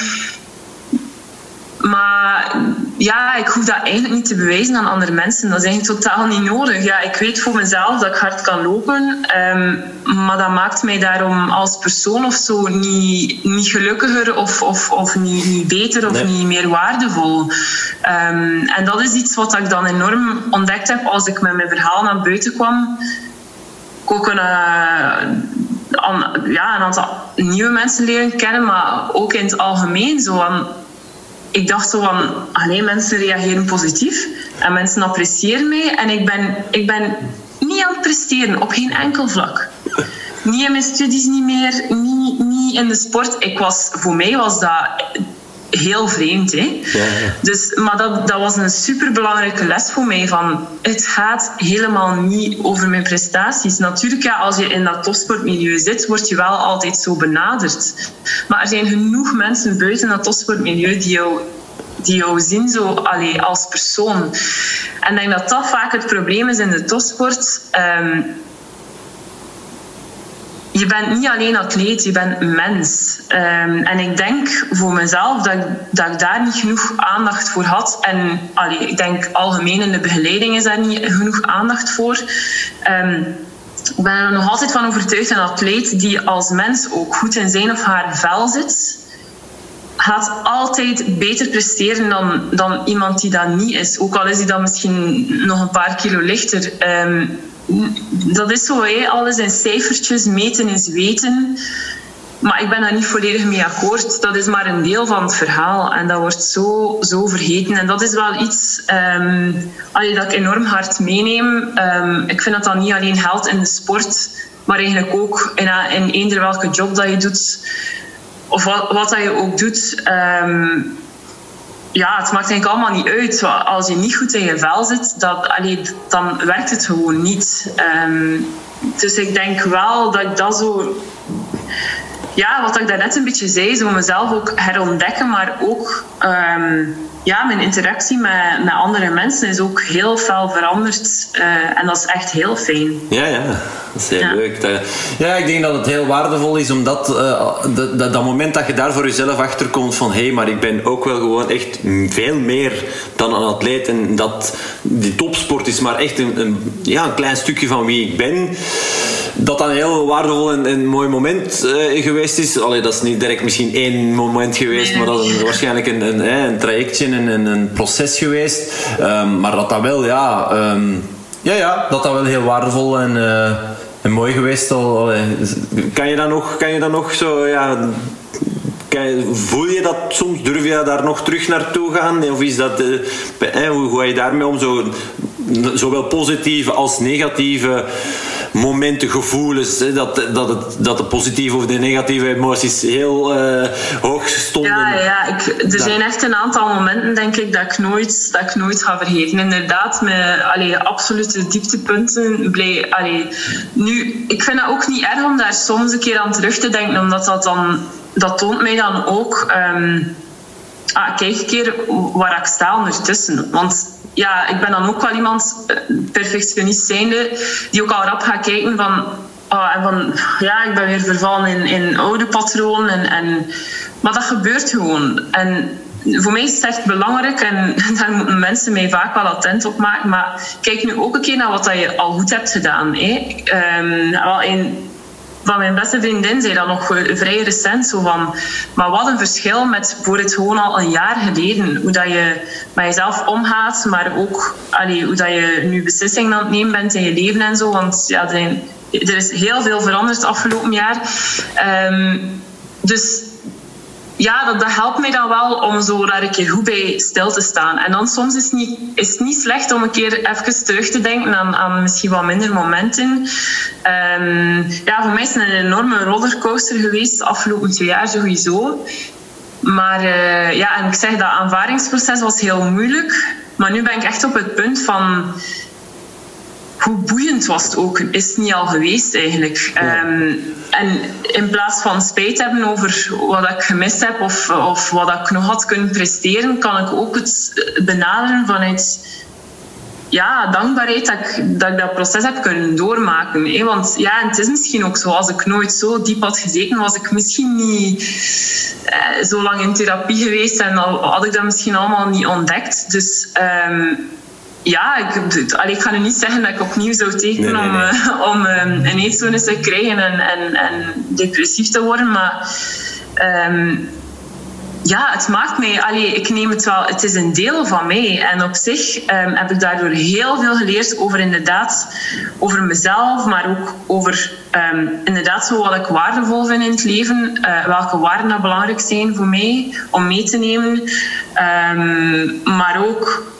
Maar ja, ik hoef dat eigenlijk niet te bewijzen aan andere mensen. Dat is eigenlijk totaal niet nodig. Ja, ik weet voor mezelf dat ik hard kan lopen. Um, maar dat maakt mij daarom als persoon of zo niet, niet gelukkiger of, of, of niet, niet beter of nee. niet meer waardevol. Um, en dat is iets wat ik dan enorm ontdekt heb als ik met mijn verhaal naar buiten kwam. Ik ook een, ja, een aantal nieuwe mensen leren kennen, maar ook in het algemeen zo aan ik dacht zo van, alleen mensen reageren positief en mensen appreciëren mij en ik ben, ik ben niet aan het presteren op geen enkel vlak. Niet in mijn studies niet meer, niet, niet in de sport. Ik was, voor mij was dat heel vreemd. Hè? Ja, ja. Dus, maar dat, dat was een superbelangrijke les voor mij. Van, het gaat helemaal niet over mijn prestaties. Natuurlijk, ja, als je in dat topsportmilieu zit, word je wel altijd zo benaderd. Maar er zijn genoeg mensen buiten dat topsportmilieu die jou die jou zien zo, allee, als persoon. En ik denk dat dat vaak het probleem is in de topsport. Um, je bent niet alleen atleet, je bent mens. Um, en ik denk voor mezelf dat, dat ik daar niet genoeg aandacht voor had. En ik denk algemeen in de begeleiding is daar niet genoeg aandacht voor. Um, ik ben er nog altijd van overtuigd, een atleet die als mens ook goed in zijn of haar vel zit, gaat altijd beter presteren dan, dan iemand die dat niet is. Ook al is hij dan misschien nog een paar kilo lichter. Um, dat is zo, hè. alles in cijfertjes, meten is weten. Maar ik ben daar niet volledig mee akkoord. Dat is maar een deel van het verhaal. En dat wordt zo, zo vergeten. En dat is wel iets um, dat ik enorm hard meeneem. Um, ik vind dat dat niet alleen geldt in de sport, maar eigenlijk ook in, in eender welke job dat je doet. Of wat, wat dat je ook doet. Um, ja, het maakt eigenlijk allemaal niet uit. Als je niet goed in je vel zit, dat, allee, dan werkt het gewoon niet. Ehm, dus ik denk wel dat ik dat zo ja, wat ik daarnet een beetje zei, zo mezelf ook herontdekken, maar ook ehm, ja, mijn interactie met, met andere mensen is ook heel fel veranderd. Uh, en dat is echt heel fijn. Ja, ja, dat is heel leuk. Ja, ik denk dat het heel waardevol is omdat uh, dat, dat, dat, moment dat je daar voor jezelf achter komt van hé, hey, maar ik ben ook wel gewoon echt veel meer dan een atleet. En dat die topsport is maar echt een, een ja, een klein stukje van wie ik ben dat dat een heel waardevol en, en mooi moment uh, geweest is. Allee, dat is niet direct misschien één moment geweest, maar dat is waarschijnlijk een, een, een trajectje en een, een proces geweest. Um, maar dat dat wel, ja, um, ja, ja, dat dat wel heel waardevol en, uh, en mooi geweest. Al, allee, kan, je dan nog, kan je dan nog zo, ja, voel je dat soms? Durf je daar nog terug naartoe gaan? Of is dat, uh, hoe ga je daarmee om? Zo, zowel positieve als negatieve momenten, gevoelens, dat, dat, het, dat de positieve of de negatieve emoties heel uh, hoog stonden. Ja, ja ik, er zijn echt een aantal momenten, denk ik, dat ik nooit, dat ik nooit ga vergeten. Inderdaad, met allee, absolute dieptepunten. Blij, allee, nu, ik vind het ook niet erg om daar soms een keer aan terug te denken, omdat dat dan, dat toont mij dan ook. Um, ah, kijk een keer waar ik sta ondertussen. Want ja, ik ben dan ook wel iemand, eh, perfectionist zijnde, die ook al rap gaat kijken van... Oh, en van, ja, ik ben weer vervallen in, in oude patronen. En, en, maar dat gebeurt gewoon. En voor mij is het echt belangrijk en daar moeten mensen mij vaak wel attent op maken. Maar kijk nu ook een keer naar wat je al goed hebt gedaan. Hè. Um, wel in, van mijn beste vriendin zei dat nog vrij recent. Zo van, maar wat een verschil met voor het gewoon al een jaar geleden. Hoe dat je met jezelf omgaat, maar ook allee, hoe dat je nu beslissingen aan het nemen bent in je leven en zo. Want ja, er, is heel veel veranderd het afgelopen jaar. Um, dus ja, dat, dat, helpt mij dan wel om zo daar een keer goed bij stil te staan. En dan soms is het niet, is niet slecht om een keer even terug te denken aan, aan misschien wat minder momenten. Um, ja, voor mij is het een enorme rollercoaster geweest de afgelopen twee jaar sowieso. Maar uh, ja, en ik zeg dat aanvaardingsproces was heel moeilijk. Maar nu ben ik echt op het punt van hoe boeiend was het ook, is het niet al geweest eigenlijk. Um, en in plaats van spijt hebben over wat ik gemist heb of, of wat ik nog had kunnen presteren, kan ik ook het benaderen vanuit ja, dankbaarheid dat ik, dat ik dat proces heb kunnen doormaken. Hè? Want ja, het is misschien ook zo, als ik nooit zo diep had gezeten, was ik misschien niet eh, zo lang in therapie geweest en al, had ik dat misschien allemaal niet ontdekt. Dus um, ja, ik, allee, ik ga nu niet zeggen dat ik opnieuw zou tekenen om, uh, om um, een eetstoornis te krijgen en, en, en depressief te worden. Maar um, ja, het maakt mij, allee, ik neem het wel, het is een deel van mij. En op zich um, heb ik daardoor heel veel geleerd over inderdaad, over mezelf, maar ook over inderdaad zo wat ik waardevol vind in het leven. Uh, welke waarden dat belangrijk zijn voor mij om mee te nemen. maar ook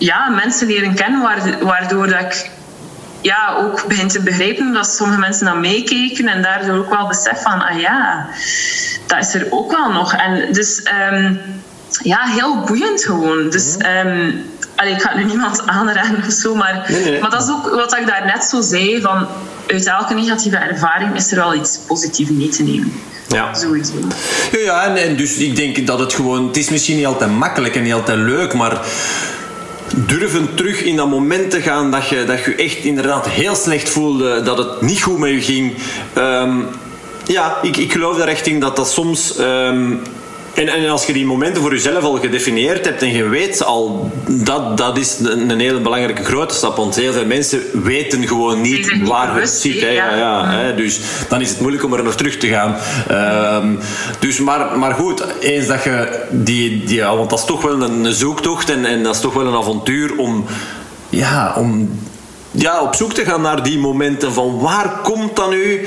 ja, mensen leren kennen, waardoor dat ik ja, ook begin te begrijpen dat sommige mensen naar meekijken en daardoor ook wel besef van, ah ja, dat is er ook wel nog. En dus um, ja, heel boeiend gewoon. Dus um, allee, ik ga nu niemand aanraden of zo, maar, maar dat is ook wat ik daar net zo zei, van uit elke negatieve ervaring is er wel iets positiefs mee te nemen. Ja. Sowieso. Ja, ja en, en dus ik denk dat het gewoon... Het is misschien niet altijd makkelijk en niet altijd leuk, maar durven terug in dat moment te gaan dat je, dat je echt inderdaad heel slecht voelde, dat het niet goed met je ging. Um, ja, ik, ik geloof daar echt in dat dat soms um, en, en, als je die momenten voor jezelf al gedefinieerd hebt en je weet al, dat, dat is een, een hele belangrijke grote stap. Want heel veel mensen weten gewoon niet waar het zit. Hè, ja, ja, hè, dus dan is het moeilijk om er nog terug te gaan. Um, dus maar, maar goed, eens dat je die, die ja, want dat is toch wel een, zoektocht en, en dat is toch wel een avontuur om, ja, om ja, op zoek te gaan naar die momenten van waar komt dan nu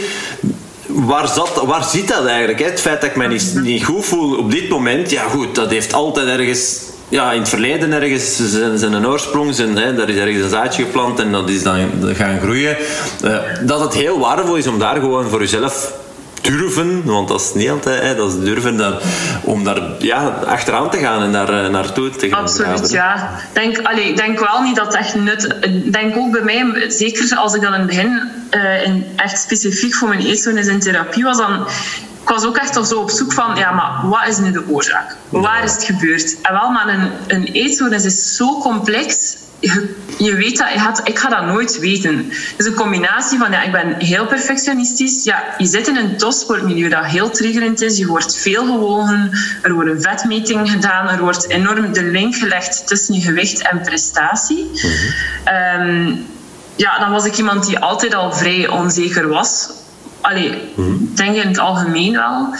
waar, zat, waar zit dat eigenlijk? Hè? Het feit dat ik mij niet, niet goed voel op dit moment, ja goed, dat heeft altijd ergens ja, in het verleden ergens zijn, zijn een oorsprong, zijn, hè, daar is ergens een zaadje geplant en dat is dan gaan groeien. Uh, dat het heel waardevol is om daar gewoon voor jezelf durven, want dat is niet altijd, hè, dat is durven daar, om daar ja, achteraan te gaan en daar uh, naartoe te gaan. Absoluut, ja. Denk, allee, ik denk wel niet dat het echt nut... Ik denk ook bij mij, zeker als ik dan in het begin uh, in, echt specifiek voor mijn eetstoornis in therapie was, dan ik was ook echt zo op zoek van, ja, maar wat is nu de oorzaak? Waar is het gebeurd? En wel, maar een, een eetstoornis is zo complex. Je, je weet dat, je gaat, ik ga dat nooit weten. Dus een combinatie van, ja, ik ben heel perfectionistisch. Ja, je zit in een topsportmilieu dat heel triggerend is. Je wordt veel gewogen. Er wordt een vetmeting gedaan. Er wordt enorm de link gelegd tussen je gewicht en prestatie. Mm ja, dan was ik iemand die altijd al vrij onzeker was Allee, mm denk in het algemeen wel.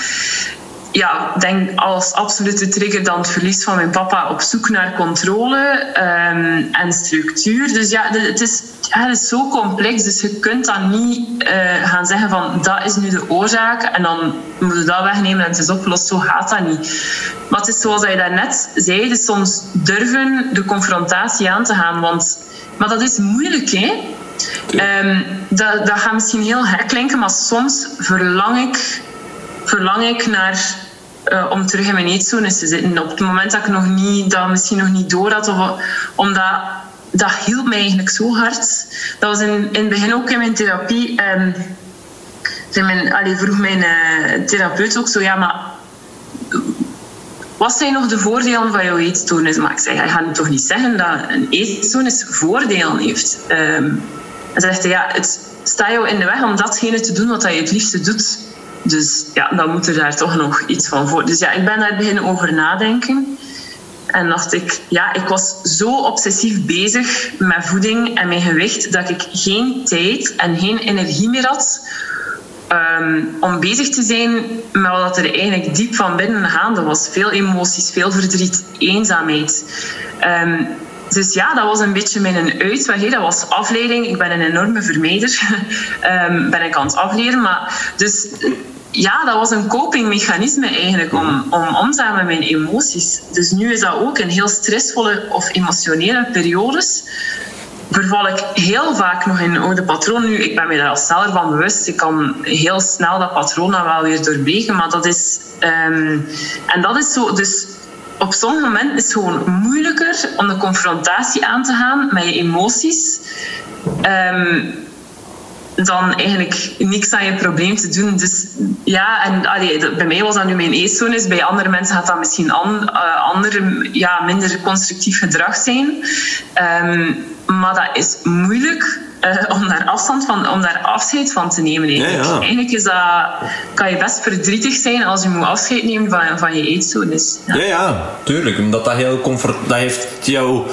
Ja, denk als absolute trigger dan het verlies van mijn papa op zoek naar controle um, en structuur. Dus ja, het is, ja, het is zo complex, dus je kunt dan niet uh, gaan zeggen van dat is nu de oorzaak en dan moet je dat wegnemen en het is opgelost. Zo gaat dat niet. Maar het is zoals je daarnet zei, dus soms durven de confrontatie aan te gaan. Want, maar dat is moeilijk, hè? Um, dat, dat gaat misschien heel gek klinken, maar soms verlang ik, verlang ik naar uh, om terug in mijn eetzone te zitten. Op het moment dat ik nog niet, dat misschien nog niet door had, of, omdat dat hielp mij eigenlijk zo hard. Dat was in, in het begin ook in mijn therapie. Um, mijn, allee, vroeg mijn uh, therapeut ook zo, ja, maar wat zijn nog de voordelen van jouw eetstoornis? Maar ik zei, je gaat toch niet zeggen dat een eetstoornis voordelen heeft? Um, en ze zegt, ja, het staat jou in de weg om datgene te doen wat je het liefste doet. Dus ja, dan moet er daar toch nog iets van voor. Dus ja, ik ben daar beginnen over nadenken. En dacht ik, ja, ik was zo obsessief bezig met voeding en mijn gewicht dat ik geen tijd en geen energie meer had um, om bezig te zijn met wat er eigenlijk diep van binnen gaande was. Veel emoties, veel verdriet, eenzaamheid. Um, dus ja, dat was een beetje mijn uitweg. Dat was afleiding. Ik ben een enorme vermijder. um, ben ik aan het afleren. Maar dus ja, dat was een copingmechanisme eigenlijk om, om om te gaan met mijn emoties. Dus nu is dat ook een heel stressvolle of emotionele periodes. Verval ik heel vaak nog in oude patroon. Nu, ik ben me daar al sneller van bewust. Ik kan heel snel dat patroon dan wel weer doorbreken. Maar dat is... Um, en dat is zo... Dus op sommige momenten is het gewoon moeilijker om de confrontatie aan te gaan met je emoties. Um, dan eigenlijk niks aan je probleem te doen. Dus ja, en allee, bij mij was dat nu mijn eetstoornis. Bij andere mensen gaat dat misschien an, uh, andere, ja, minder constructief gedrag zijn. Um, maar dat is moeilijk uh, om daar afstand van, om daar afscheid van te nemen. Eigenlijk, ja, ja. eigenlijk is dat, kan je best verdrietig zijn als je moet afscheid nemen van, van je eetstoornis. Ja. ja, ja, tuurlijk. Omdat dat heel comfort, dat heeft jou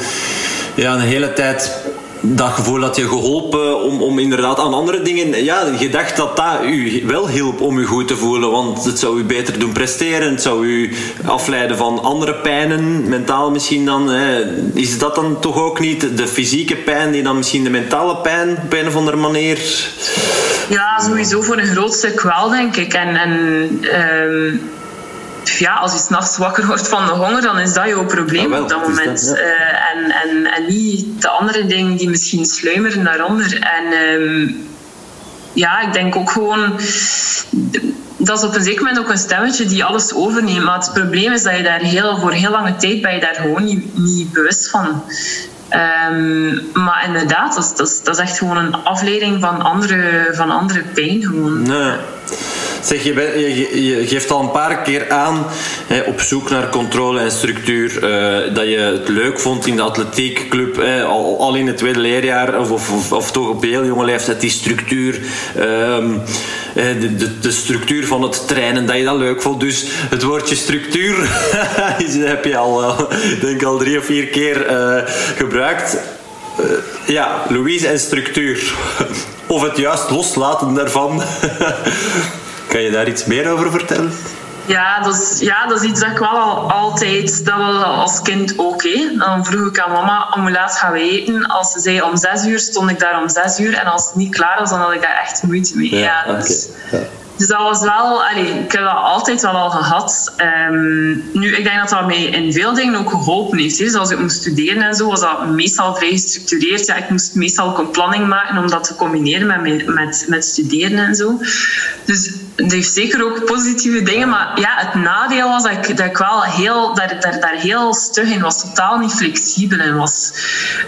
ja, een hele tijd dat gevoel dat je geholpen om, om inderdaad aan andere dingen... Ja, je dacht dat dat u wel hielp om u goed te voelen, want het zou u beter doen presteren, het zou u afleiden van andere pijnen, mentaal misschien dan. Hè. Is dat dan toch ook niet de fysieke pijn die dan misschien de mentale pijn op een of andere manier... Ja, sowieso voor een groot stuk wel, denk ik. En... en um ja, als je s'nachts wakker wordt van de honger, dan is dat jouw probleem op dat moment. Dat, ja. uh, en, en, en niet de andere dingen die misschien sluimeren daaronder. En um, ja, ik denk ook gewoon. Dat is op een zeker moment ook een stemmetje die alles overneemt. Maar het probleem is dat je daar heel, voor heel lange tijd ben je daar gewoon niet, niet bewust van. Um, maar inderdaad, dat is, dat, is, dat is echt gewoon een afleiding van andere, van andere pijn. Gewoon. Nee. Zeg, je, je, geeft al een paar keer aan, hè, op zoek naar controle en structuur, uh, dat je het leuk vond in de atletiekclub, hè, al, in het tweede leerjaar, of, of, of, toch op heel jonge leeftijd, die structuur, um, de, de, de, structuur van het trainen, dat je dat leuk vond. Dus het woordje structuur heb je al, uh, denk al drie of vier keer uh, gebruikt. Ja, Louise en structuur. Of het juist loslaten daarvan. Kan je daar iets meer over vertellen? Ja dat, is, ja, dat is iets dat ik wel al altijd, dat was als kind ook. Hè. Dan vroeg ik aan mama om hoe laat gaan we eten. Als ze zei om zes uur, stond ik daar om zes uur. En als het niet klaar was, dan had ik daar echt moeite mee. Ja, ja, dus, ja. Dus, dat was wel, ik heb dat altijd wel al gehad. Um, nu, ik denk dat dat mij in veel dingen ook geholpen heeft. Zoals ik moest studeren en zo, was dat meestal vrij gestructureerd. Ja, ik moest meestal ook een planning maken om dat te combineren met, met, met studeren en zo. Dus heeft zeker ook positieve dingen, maar ja, het nadeel was dat ik, dat ik wel heel, daar, daar, daar heel stug in was, totaal niet flexibel in was.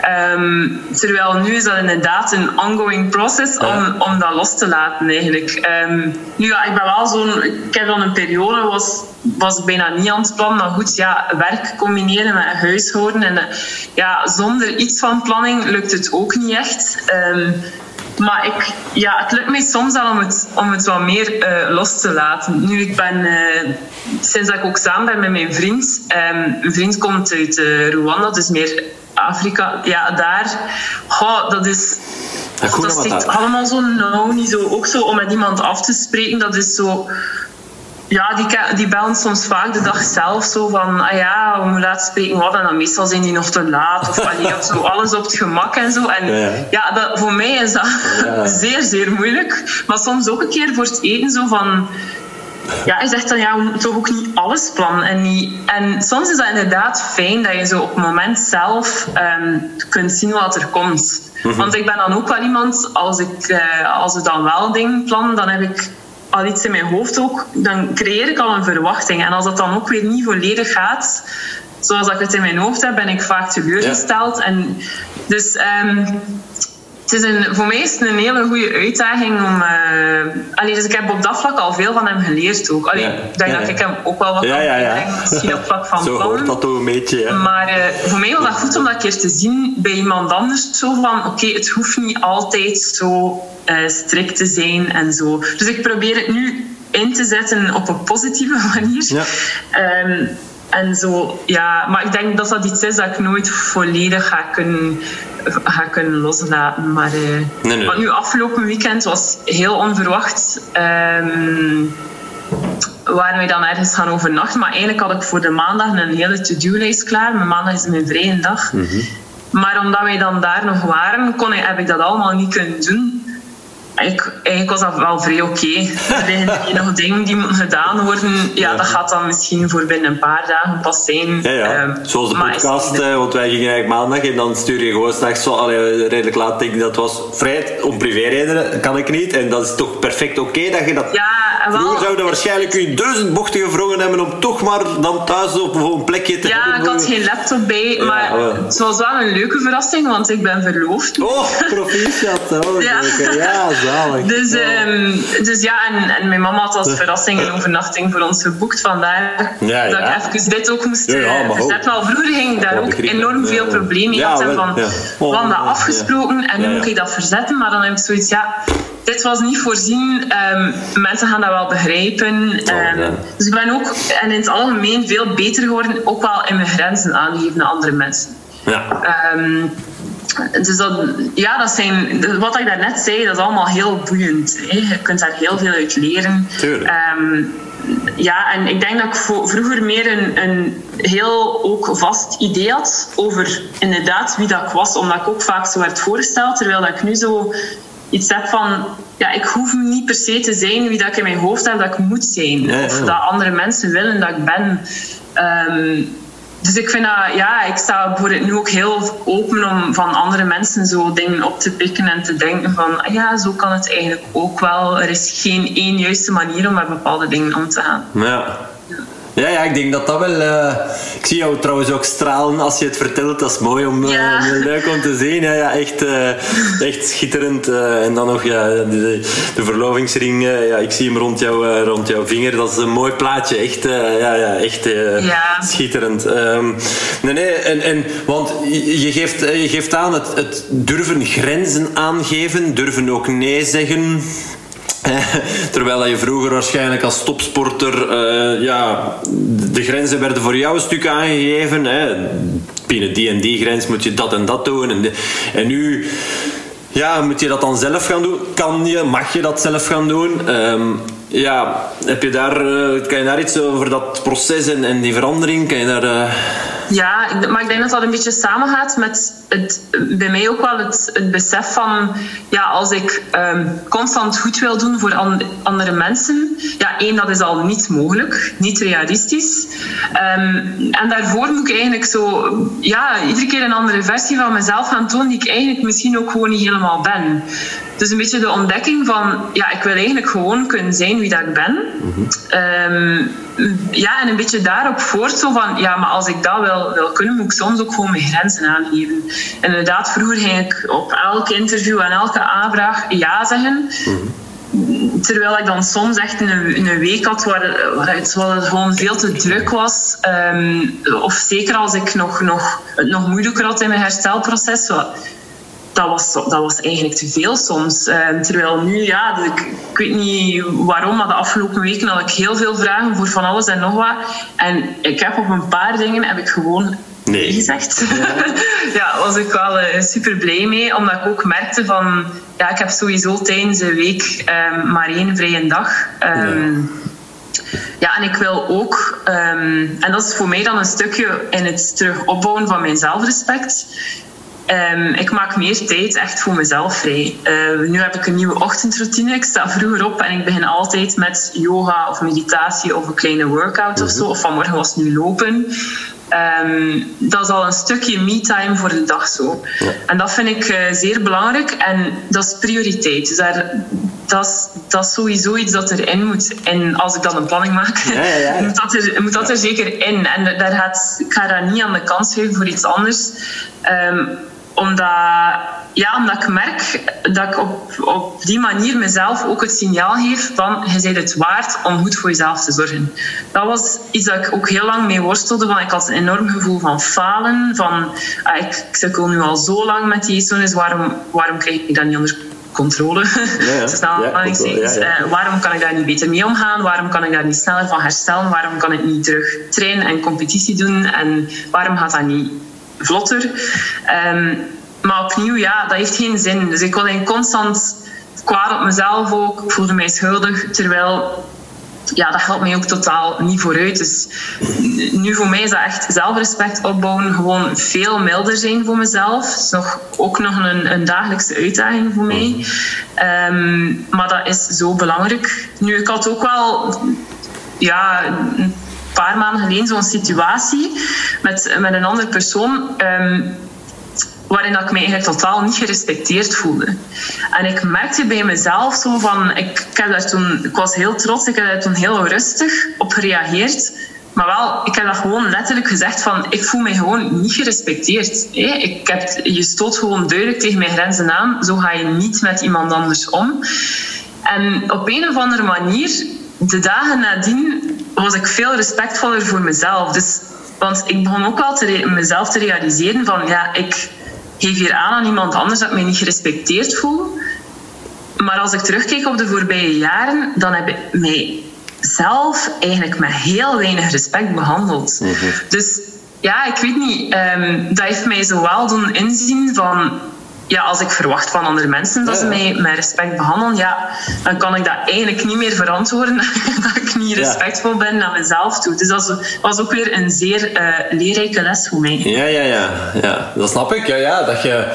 Ehm, terwijl nu is dat inderdaad een ongoing process om, om dat los te laten eigenlijk. Ehm, nu ja, ik ben wel zo'n, ik heb dan een periode was, was bijna niet aan het plannen, maar goed, ja, werk combineren met huishouden en eh, ja, zonder iets van planning lukt het ook niet echt. Ehm, maar ik, ja, het lukt mij soms al om het, om het wat meer uh, los te laten. Nu, ik ben, uh, sinds dat ik ook samen ben met mijn vriend, um, mijn vriend komt uit uh, Rwanda, dus meer Afrika. Ja, daar, oh, dat is... Ja, dat is echt allemaal zo nauw, niet zo. Ook zo om met iemand af te spreken, dat is zo ja, die, die bellen soms vaak de dag zelf zo van, ah ja, moeten laten spreken wat. En dan meestal zijn die nog te laat of, allee, of zo, alles op het gemak en zo. En ja, ja dat, voor mij is dat ja. zeer, zeer moeilijk. Maar soms ook een keer voor het eten zo van... Ja, je zegt dan, ja, we moeten toch ook niet alles plannen. En, niet, en soms is dat inderdaad fijn dat je zo op het moment zelf um, kunt zien wat er komt. Mm -hmm. Want ik ben dan ook wel iemand, als ik, uh, als ik dan wel dingen plan, dan heb ik al iets in mijn hoofd ook, dan creëer ik al een verwachting. En als dat dan ook weer niet volledig gaat, zoals ik het in mijn hoofd heb, ben ik vaak teleurgesteld. Ja. En dus um, het is een, voor mij is het een hele goede uitdaging om. Uh, allee, dus ik heb op dat vlak al veel van hem geleerd ook. Allee, Ja. Ik denk Ja, dat ik hem ook wel wat Ja, kan ja, ja. misschien op vlak van Zo hoort dat toch een beetje. Hè? Maar eh, voor mij was dat goed om dat keer te zien bij iemand anders. Zo van, oké, het hoeft niet altijd zo eh, strikt te zijn en zo. Dus ik probeer het nu in te zetten op een positieve manier. Ja. Ehm, en zo, ja. Maar ik denk dat dat iets is dat ik nooit volledig ga kunnen, ga kunnen loslaten. Maar, Nee, nee. Want nu, afgelopen weekend was heel onverwacht. Ehm, waren wij dan ergens gaan overnachten. Maar eigenlijk had ik voor de maandag een hele to-do-lijst klaar. Mijn maandag is mijn vrije dag. Maar omdat wij dan daar nog waren, kon ik, heb ik dat allemaal niet kunnen doen. Ik, eigenlijk was dat wel vrij oké. Er liggen hier nog dingen die moeten gedaan worden. Ja, dat gaat dan misschien voor binnen een paar dagen pas zijn. Ja, ja. Ehm, Zoals de podcast, eh, want wij gingen eigenlijk maandag en dan stuur je gewoon s'nachts zo, allee, redelijk laat. Denk ik, dat was vrij, om privéredenen kan ik niet. En dat is toch perfect oké dat je dat... Ja, wel- Vroeger zouden waarschijnlijk je duizend bochten gevrongen hebben om toch maar dan thuis op een plekje te Ja, ik had geen laptop bij, maar het was wel een leuke verrassing, want ik ben verloofd. Oh, proficiat. Oh, Ja. ja. ja, zalig. Dus, Oh. ehm, dus ja, en, en mijn mama had als verrassing een overnachting voor ons geboekt. Vandaar Ja, dat ja. ik even dit ook moest Ja, ja, eh, maar verzetten. Wel, vroeger ging ik daar Ja, ook enorm veel Ja. problemen mee Ja, had. en wel, van, ja. we hadden dat Oh, afgesproken en nu Ja, ja. moet ik dat verzetten. Maar dan heb ik zoiets, ja, dit was niet voorzien. Ehm, mensen gaan dat wel begrijpen. Ehm, ja. Dus ik ben ook, en in het algemeen, veel beter geworden. Ook wel in mijn grenzen aangeven naar andere mensen. Ja. Ehm, dus dat, ja, dat zijn, wat ik daarnet zei, dat is allemaal heel boeiend. Hè. Je kunt daar heel veel uit leren. Tuurlijk. Ehm, ja, en ik denk dat ik vroeger meer een, een heel ook vast idee had over inderdaad wie dat ik was, omdat ik ook vaak zo werd voorgesteld, terwijl dat ik nu zo iets heb van, ja, ik hoef niet per se te zijn wie dat ik in mijn hoofd heb dat ik moet zijn. Ja, ja. Of dat andere mensen willen dat ik ben. Ehm, dus ik vind dat, ja, ik sta bijvoorbeeld nu ook heel open om van andere mensen zo dingen op te pikken en te denken van, ah ja, zo kan het eigenlijk ook wel. Er is geen één juiste manier om met bepaalde dingen om te gaan. Ja. Ja, ja, ik denk dat dat wel... eh, ik zie jou trouwens ook stralen als je het vertelt. Dat is mooi om... eh, Ja. leuk om te zien. Ja, ja echt, eh, echt schitterend. en dan nog ja, de, de verlovingsring. ja, ik zie hem rond, jou, rond jouw vinger. Dat is een mooi plaatje. Echt, ja, ja, echt Ja. schitterend. Ehm, nee, nee. En, en, want je geeft, je geeft aan het, het durven grenzen aangeven. Durven ook nee zeggen. Terwijl dat je vroeger waarschijnlijk als topsporter, eh, ja, de grenzen werden voor jou een stuk aangegeven. Hè. Binnen die en die grens moet je dat en dat doen. En, en nu ja, moet je dat dan zelf gaan doen? Kan je, mag je dat zelf gaan doen? Ehm, ja, heb je daar, eh, kan je daar iets over dat proces en, en die verandering? Kan je daar... eh, Ja, maar ik denk dat dat een beetje samengaat met het, bij mij ook wel het, het besef van, ja, als ik ehm, constant goed wil doen voor andere mensen, ja, één, dat is al niet mogelijk, niet realistisch. Ehm, en daarvoor moet ik eigenlijk zo, ja, iedere keer een andere versie van mezelf gaan tonen, die ik eigenlijk misschien ook gewoon niet helemaal ben. Dus een beetje de ontdekking van, ja, ik wil eigenlijk gewoon kunnen zijn wie dat ik ben. Ehm, ja, en een beetje daarop voort zo van, ja, maar als ik dat wil, wil kunnen, moet ik soms ook gewoon mijn grenzen aangeven. En inderdaad, vroeger ging ik op elk interview en elke aanvraag ja zeggen. Terwijl ik dan soms echt een, een week had waar, waar het gewoon veel te druk was. Ehm, of zeker als ik nog, nog, het nog moeilijker had in mijn herstelproces dat was, dat was eigenlijk te veel soms. Ehm, terwijl nu, ja, ik, ik, weet niet waarom, maar de afgelopen weken had ik heel veel vragen voor van alles en nog wat. En ik heb op een paar dingen heb ik gewoon nee gezegd. Ja, was ik wel uh, super blij mee, omdat ik ook merkte van, ja, ik heb sowieso tijdens de week um, maar één vrije dag. Um, ja. en ik wil ook, en dat is voor mij dan een stukje in het terug opbouwen van mijn zelfrespect Um, ik maak meer tijd echt voor mezelf vrij. Uh, nu heb ik een nieuwe ochtendroutine. Ik sta vroeger op en ik begin altijd met yoga of meditatie of een kleine workout of zo. Of vanmorgen was het nu lopen. Um, dat is al een stukje me-time voor de dag zo. En dat vind ik uh, zeer belangrijk en dat is prioriteit. Dus daar, dat, is, dat is sowieso iets dat erin moet. En als ik dan een planning maak, ja, ja, moet, dat er, moet dat er zeker in. En daar gaat, ik ga daar niet aan de kant schuiven voor iets anders. Um, omdat, ja, omdat ik merk dat ik op, op die manier mezelf ook het signaal geef van je bent het waard om goed voor jezelf te zorgen. Dat was iets dat ik ook heel lang mee worstelde. Van, ik had een enorm gevoel van falen. Van, ah, ik, ik zit nu al zo lang met die zones, waarom, waarom krijg ik dat niet onder controle? Ja, ja. uh, waarom kan ik daar niet beter mee omgaan? Waarom kan ik daar niet sneller van herstellen? Waarom kan ik niet terug trainen en competitie doen? En waarom gaat dat niet vlotter. Um, maar opnieuw, ja, dat heeft geen zin. Dus ik was constant kwaad op mezelf ook. Ik voelde mij schuldig. Terwijl ja, dat helpt mij ook totaal niet vooruit. Dus nu voor mij is dat echt zelfrespect opbouwen. Gewoon veel milder zijn voor mezelf. Dat is nog, ook nog een, een dagelijkse uitdaging voor mij. Um, maar dat is zo belangrijk. Nu, ik had ook wel ja, paar maanden geleden zo'n situatie met, met een andere persoon. Um, waarin ik me eigenlijk totaal niet gerespecteerd voelde. En ik merkte bij mezelf zo van... Ik, heb daar toen, ik was heel trots, ik heb daar toen heel rustig op gereageerd. Maar wel, ik heb dat gewoon letterlijk gezegd van... Ik voel me gewoon niet gerespecteerd. Ik heb, je stoot gewoon duidelijk tegen mijn grenzen aan. Zo ga je niet met iemand anders om. En op een of andere manier, de dagen nadien was ik veel respectvoller voor mezelf. Dus, want ik begon ook al te mezelf te realiseren van ja, ik geef hier aan aan iemand anders dat ik mij niet gerespecteerd voel. Maar als ik terugkijk op de voorbije jaren, dan heb ik mij zelf eigenlijk met heel weinig respect behandeld. Mhm. Dus ja, ik weet niet, um, dat heeft mij zowel doen inzien van ja, als ik verwacht van andere mensen dat ze mij met respect behandelen, ja, dan kan ik dat eigenlijk niet meer verantwoorden dat ik niet respectvol ben naar mezelf toe. Dus dat was ook weer een zeer uh, leerrijke les voor mij. Ja, ja, ja, ja. Dat snap ik. Ja, ja, dat je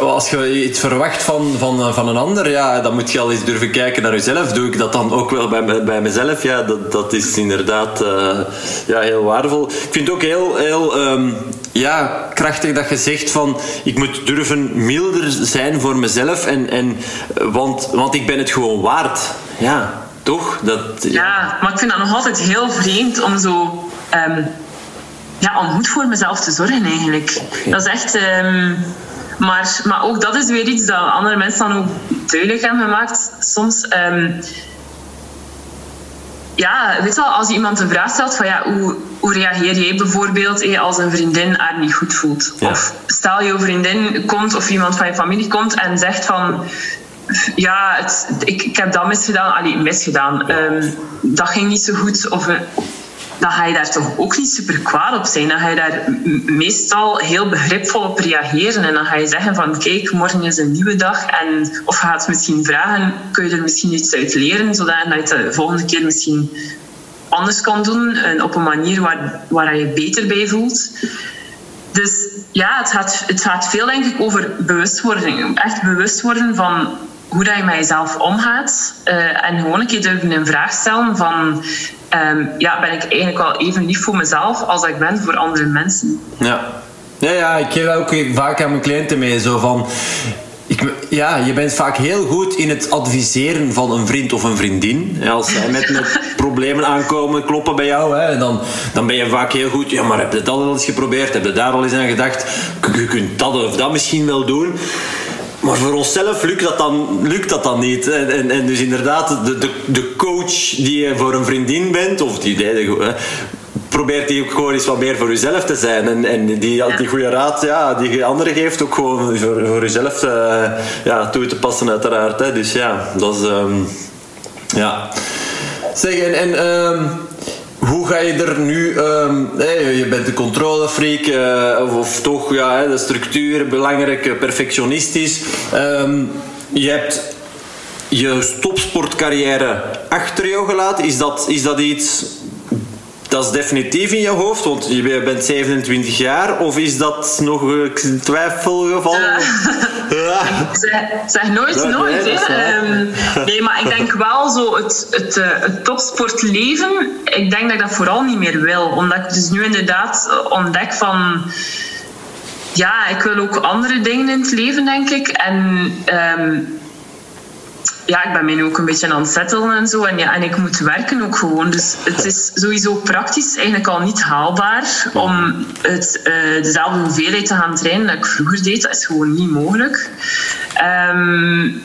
als je iets verwacht van, van, van een ander, ja, dan moet je al eens durven kijken naar jezelf. Doe ik dat dan ook wel bij, bij mezelf? Ja, dat, dat is inderdaad uh, ja, heel waardevol. Ik vind het ook heel, heel um, ja, krachtig dat je zegt van ik moet durven milder zijn voor mezelf. En, en, want, want ik ben het gewoon waard. Ja, toch? Dat, ja. ja maar ik vind dat nog altijd heel vreemd om zo... Um, ja, om goed voor mezelf te zorgen eigenlijk. Dat is echt... Um, maar, maar ook dat is weer iets dat andere mensen dan ook duidelijk hebben gemaakt. Soms... Um, ja, weet je wel, als iemand een vraag stelt van ja, hoe, hoe reageer jij bijvoorbeeld als een vriendin haar niet goed voelt? Of stel je vriendin komt of iemand van je familie komt en zegt van ja, het, ik, ik heb dat misgedaan, allee, misgedaan. Um, dat ging niet zo goed. Of, dan ga je daar toch ook niet super kwaad op zijn. Dan ga je daar meestal heel begripvol op reageren. En dan ga je zeggen van kijk, morgen is een nieuwe dag. En, of ga het misschien vragen, kun je er misschien iets uit leren, zodat je het de volgende keer misschien anders kan doen. En op een manier waar, waar je beter bij voelt. Dus ja, het gaat, het gaat veel denk ik over bewustwording. Echt bewust worden van hoe dat je met jezelf omgaat. Uh, en gewoon een keer durven in vraag stellen van... Um, ja, ben ik eigenlijk wel even lief voor mezelf als ik ben voor andere mensen. Ja. Ja, ja, ik geef ook vaak aan mijn cliënten mee. Zo van, ik, ja, je bent vaak heel goed in het adviseren van een vriend of een vriendin. Als zij met, met problemen aankomen, kloppen bij jou, hè, dan, dan ben je vaak heel goed. Ja, maar heb je dat al eens geprobeerd? Heb je daar al eens aan gedacht? Je kunt dat of dat misschien wel doen. Maar voor onszelf lukt dat dan, lukt dat dan niet. En, en dus inderdaad, de, de, de coach die je voor een vriendin bent, of die, de, probeert die ook gewoon eens wat meer voor jezelf te zijn. En, en die, die goede raad ja, die je anderen geeft, ook gewoon voor, voor jezelf te, ja, toe te passen, uiteraard. Hè. Dus ja, dat is. Um, ja. Zeg, en. en um, hoe ga je er nu, um, hey, je bent een controlefreak, uh, of, of, toch ja, de structuur, belangrijk, perfectionistisch. Um, je hebt je topsportcarrière achter jou gelaten. Is dat, is dat iets dat is definitief in je hoofd, want je bent 27 jaar, of is dat nog een twijfelgeval? Ja. zeg, zeg nooit, nooit. Ehm, nee, maar ik denk wel zo het, het, eh, het topsportleven, ik denk dat ik dat vooral niet meer wil, omdat ik dus nu inderdaad ontdek van ja, ik wil ook andere dingen in het leven, denk ik. En um, ja, ik ben mij ook een beetje aan het settelen en zo. En, ja, en ik moet werken ook gewoon. Dus het is sowieso praktisch eigenlijk al niet haalbaar om het, uh, dezelfde hoeveelheid te gaan trainen dat ik vroeger deed. Dat is gewoon niet mogelijk. Um,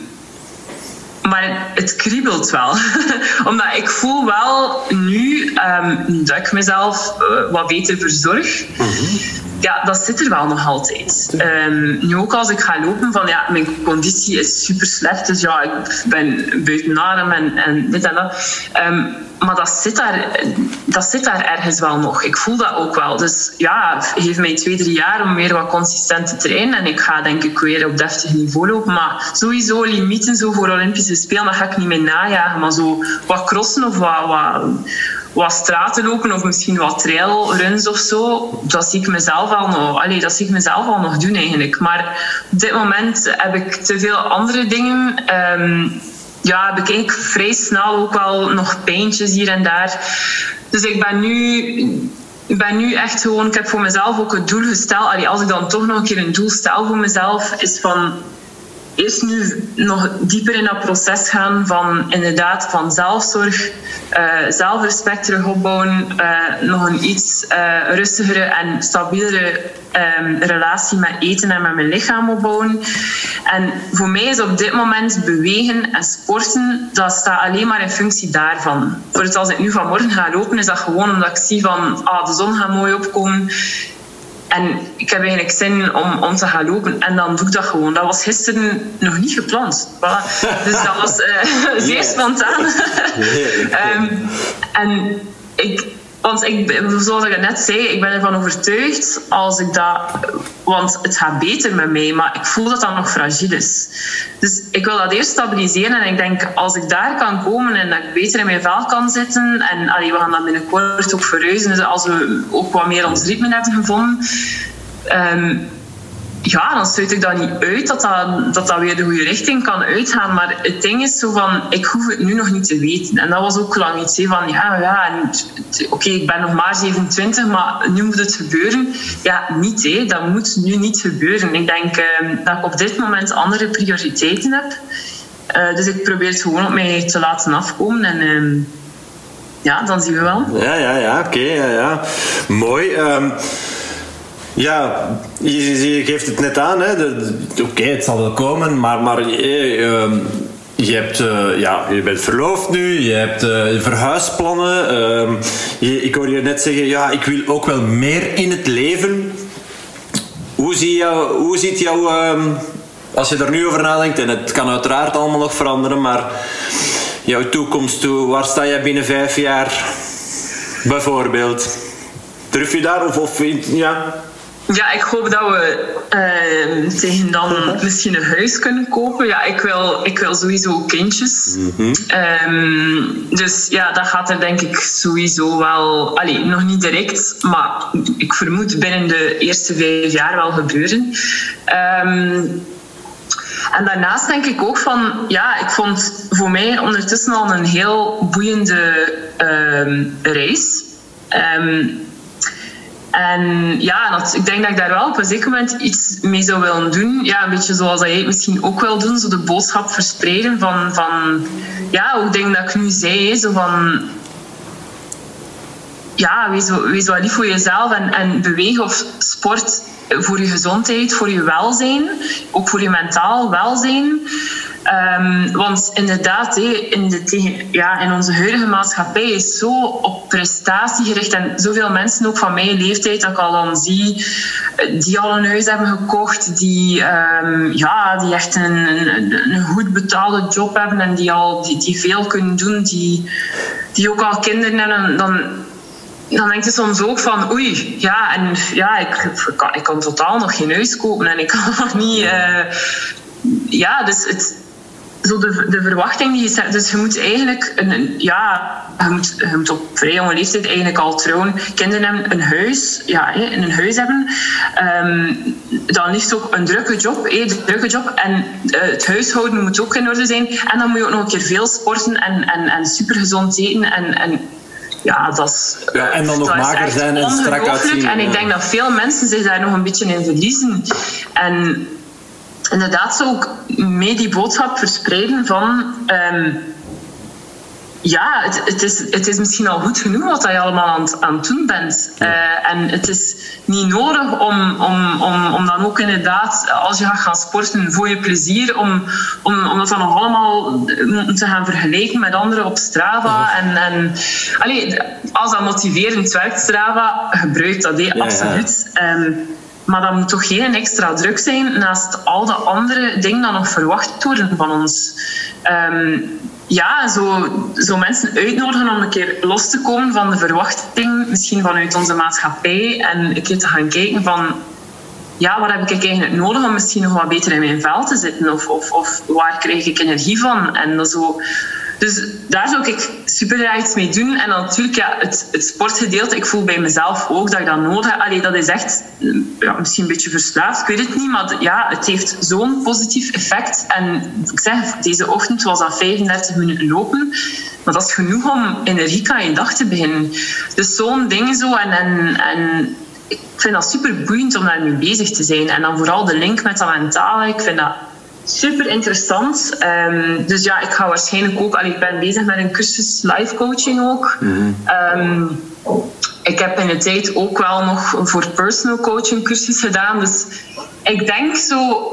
maar het kriebelt wel. Omdat ik voel wel nu um, dat ik mezelf uh, wat beter verzorg. -hmm ja, dat zit er wel nog altijd. Um, nu ook als ik ga lopen, van ja, mijn conditie is super slecht, dus ja, ik ben buiten adem en, en dit en dat. Um, maar dat zit, daar, dat zit daar ergens wel nog. Ik voel dat ook wel. Dus ja, geef mij twee, drie jaar om weer wat consistent te trainen. En ik ga denk ik weer op deftig niveau lopen. Maar sowieso limieten zo voor Olympische Spelen, dat ga ik niet meer najagen. Maar zo wat crossen of wat, wat, wat straten lopen of misschien wat trailruns of zo, dat zie ik mezelf al nog, allee, dat zie ik mezelf al nog doen eigenlijk. Maar op dit moment heb ik te veel andere dingen. Um, ja, heb ik vrij snel ook wel nog pijntjes hier en daar. Dus ik ben nu ik ben nu echt gewoon, ik heb voor mezelf ook het doel gesteld. Allee, als ik dan toch nog een keer een doel stel voor mezelf, is van eerst nu nog dieper in dat proces gaan van inderdaad van zelfzorg, uh, zelfrespect terug opbouwen, uh, nog een iets uh, rustigere en stabielere um, relatie met eten en met mijn lichaam opbouwen. En voor mij is op dit moment bewegen en sporten, dat staat alleen maar in functie daarvan. Voor het als ik nu vanmorgen ga lopen, is dat gewoon omdat ik zie van ah, de zon gaat mooi opkomen. En ik heb eigenlijk zin om, om te gaan lopen. En dan doe ik dat gewoon. Dat was gisteren nog niet gepland. Voilà. Dus dat was uh, zeer spontaan. um, en ik, want ik, zoals ik net zei, ik ben ervan overtuigd als ik dat. Want het gaat beter met mij, maar ik voel dat dat nog fragiel is. Dus ik wil dat eerst stabiliseren. En ik denk, als ik daar kan komen en dat ik beter in mijn vel kan zitten. En we gaan dat binnenkort ook verhuizen. Dus als we ook wat meer ons ritme hebben gevonden. Um, ja, dan sluit ik dat niet uit dat dat, dat dat weer de goede richting kan uitgaan. Maar het ding is zo van, ik hoef het nu nog niet te weten. En dat was ook lang iets van, ja, ja, oké, ik ben nog maar 27, maar nu moet het gebeuren. Ja, niet, hè. dat moet nu niet gebeuren. Ik denk uh, dat ik op dit moment andere prioriteiten heb. Uh, dus ik probeer het gewoon op mij te laten afkomen. En uh, ja, dan zien we wel. Ja, ja, ja, oké, ja, ja. Mooi. Um ja, je, geeft het net aan. Oké, het zal wel komen, maar, maar eh, je, hebt, uh, ja, je bent verloofd nu, je hebt uh, verhuisplannen. Uh, je, ik hoor je net zeggen, ja, ik wil ook wel meer in het leven. Hoe, zie jou, hoe ziet jouw, ehm, als je er nu over nadenkt, en het kan uiteraard allemaal nog veranderen, maar jouw toekomst toe, waar sta jij binnen vijf jaar bijvoorbeeld? Durf je daar of, of ja? Ja, ik hoop dat we uh, tegen dan misschien een huis kunnen kopen. Ja, ik wil, ik wil sowieso kindjes. Mm um, dus ja, dat gaat er denk ik sowieso wel... Allee, nog niet direct, maar ik vermoed binnen de eerste vijf jaar wel gebeuren. Um, en daarnaast denk ik ook van, ja, ik vond voor mij ondertussen al een heel boeiende um, reis. Um, en ja, ik denk dat ik daar wel op een zeker moment iets mee zou willen doen. Ja, een beetje zoals jij het misschien ook wil doen. Zo de boodschap verspreiden van, van ja, ook dingen dat ik nu zei. Zo van, ja, wees, wees wel lief voor jezelf en, en beweeg of sport voor je gezondheid, voor je welzijn, ook voor je mentaal welzijn. Um, want inderdaad, in, de, ja, in onze huidige maatschappij is zo op prestatie gericht. En zoveel mensen, ook van mijn leeftijd, dat ik al dan zie, die al een huis hebben gekocht, die, um, ja, die echt een, een, een, goed betaalde job hebben en die, al, die, die veel kunnen doen, die, die ook al kinderen hebben. Dan, dan denk je soms ook van oei, ja, en ja, ik, ik, kan, ik kan totaal nog geen huis kopen en ik kan nog niet. Uh, ja, dus het, zo de, de verwachting die je zet. Dus je moet eigenlijk een, ja, je moet, je moet op vrij jonge leeftijd eigenlijk al trouwen. Kinderen hebben een huis, ja, in een huis hebben. Um, dan liefst ook een drukke job, een drukke job. En uh, het huishouden moet ook in orde zijn. En dan moet je ook nog een keer veel sporten en, en, en supergezond eten. En, en ja, dat is, ja, en dan nog mager zijn en strak uitzien. En ik denk dat veel mensen zich daar nog een beetje in verliezen. En inderdaad zo ook mee die boodschap verspreiden van... Um, ja, het, het, is, het is misschien al goed genoeg wat je allemaal aan, aan het doen bent. Uh, en het is niet nodig om, om, om, om dan ook inderdaad, als je gaat gaan sporten voor je plezier, om, om, om dat dan nog allemaal te gaan vergelijken met anderen op Strava. En, en allee, als dat motiverend werkt, Strava, gebruik dat, absoluut. Ja. Um, maar dat moet toch geen extra druk zijn naast al de andere dingen die nog verwacht worden van ons. Um, ja, zo, zo mensen uitnodigen om een keer los te komen van de verwachting, misschien vanuit onze maatschappij, en een keer te gaan kijken van ja, wat heb ik eigenlijk nodig om misschien nog wat beter in mijn vel te zitten? Of, of, of waar krijg ik energie van? En zo dus daar zou ik super graag iets mee doen. En natuurlijk, ja, het, het sportgedeelte, ik voel bij mezelf ook dat ik dat nodig heb. Allee, dat is echt ja, misschien een beetje verslaafd, ik weet het niet. Maar ja, het heeft zo'n positief effect. En ik zeg, deze ochtend was dat 35 minuten lopen. Maar dat is genoeg om energiek aan je dag te beginnen. Dus zo'n ding zo. En, en, en ik vind dat super boeiend om daarmee bezig te zijn. En dan vooral de link met dat mentale. Ik vind dat super interessant. Um, dus ja, ik ga waarschijnlijk ook... Allee, ik ben bezig met een cursus live coaching ook. Mm -hmm. um, ik heb in de tijd ook wel nog voor personal coaching cursus gedaan. Dus ik denk zo...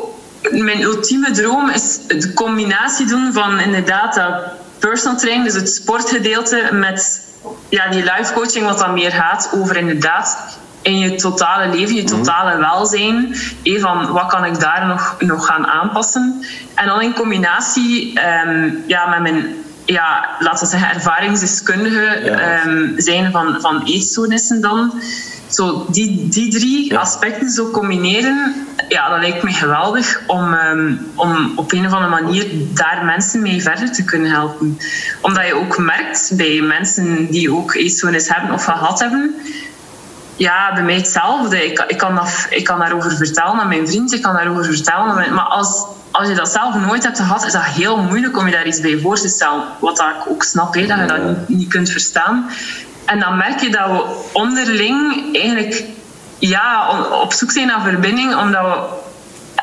Mijn ultieme droom is de combinatie doen van inderdaad dat personal training, dus het sportgedeelte, met ja, die live coaching, wat dan meer gaat over inderdaad in je totale leven, je mhm. totale welzijn. Hey, van wat kan ik daar nog, nog gaan aanpassen? En dan in combinatie um, ja, met mijn ja, laten we zeggen, ervaringsdeskundige ja. um, zijn van, van eetstoornissen dan. Zo die, die drie ja. aspecten zo combineren, ja, dat lijkt me geweldig om, um, om op een of andere manier daar mensen mee verder te kunnen helpen. Omdat je ook merkt bij mensen die ook eetstoornis hebben of gehad hebben, ja, bij mij hetzelfde. Ik, ik, kan dat, ik kan daarover vertellen aan mijn vriend, ik kan daarover vertellen. Mijn, maar als, als je dat zelf nooit hebt gehad, is dat heel moeilijk om je daar iets bij voor te stellen. Wat ik ook snap, hè, dat je dat niet, niet kunt verstaan. En dan merk je dat we onderling eigenlijk ja, op zoek zijn naar verbinding, omdat we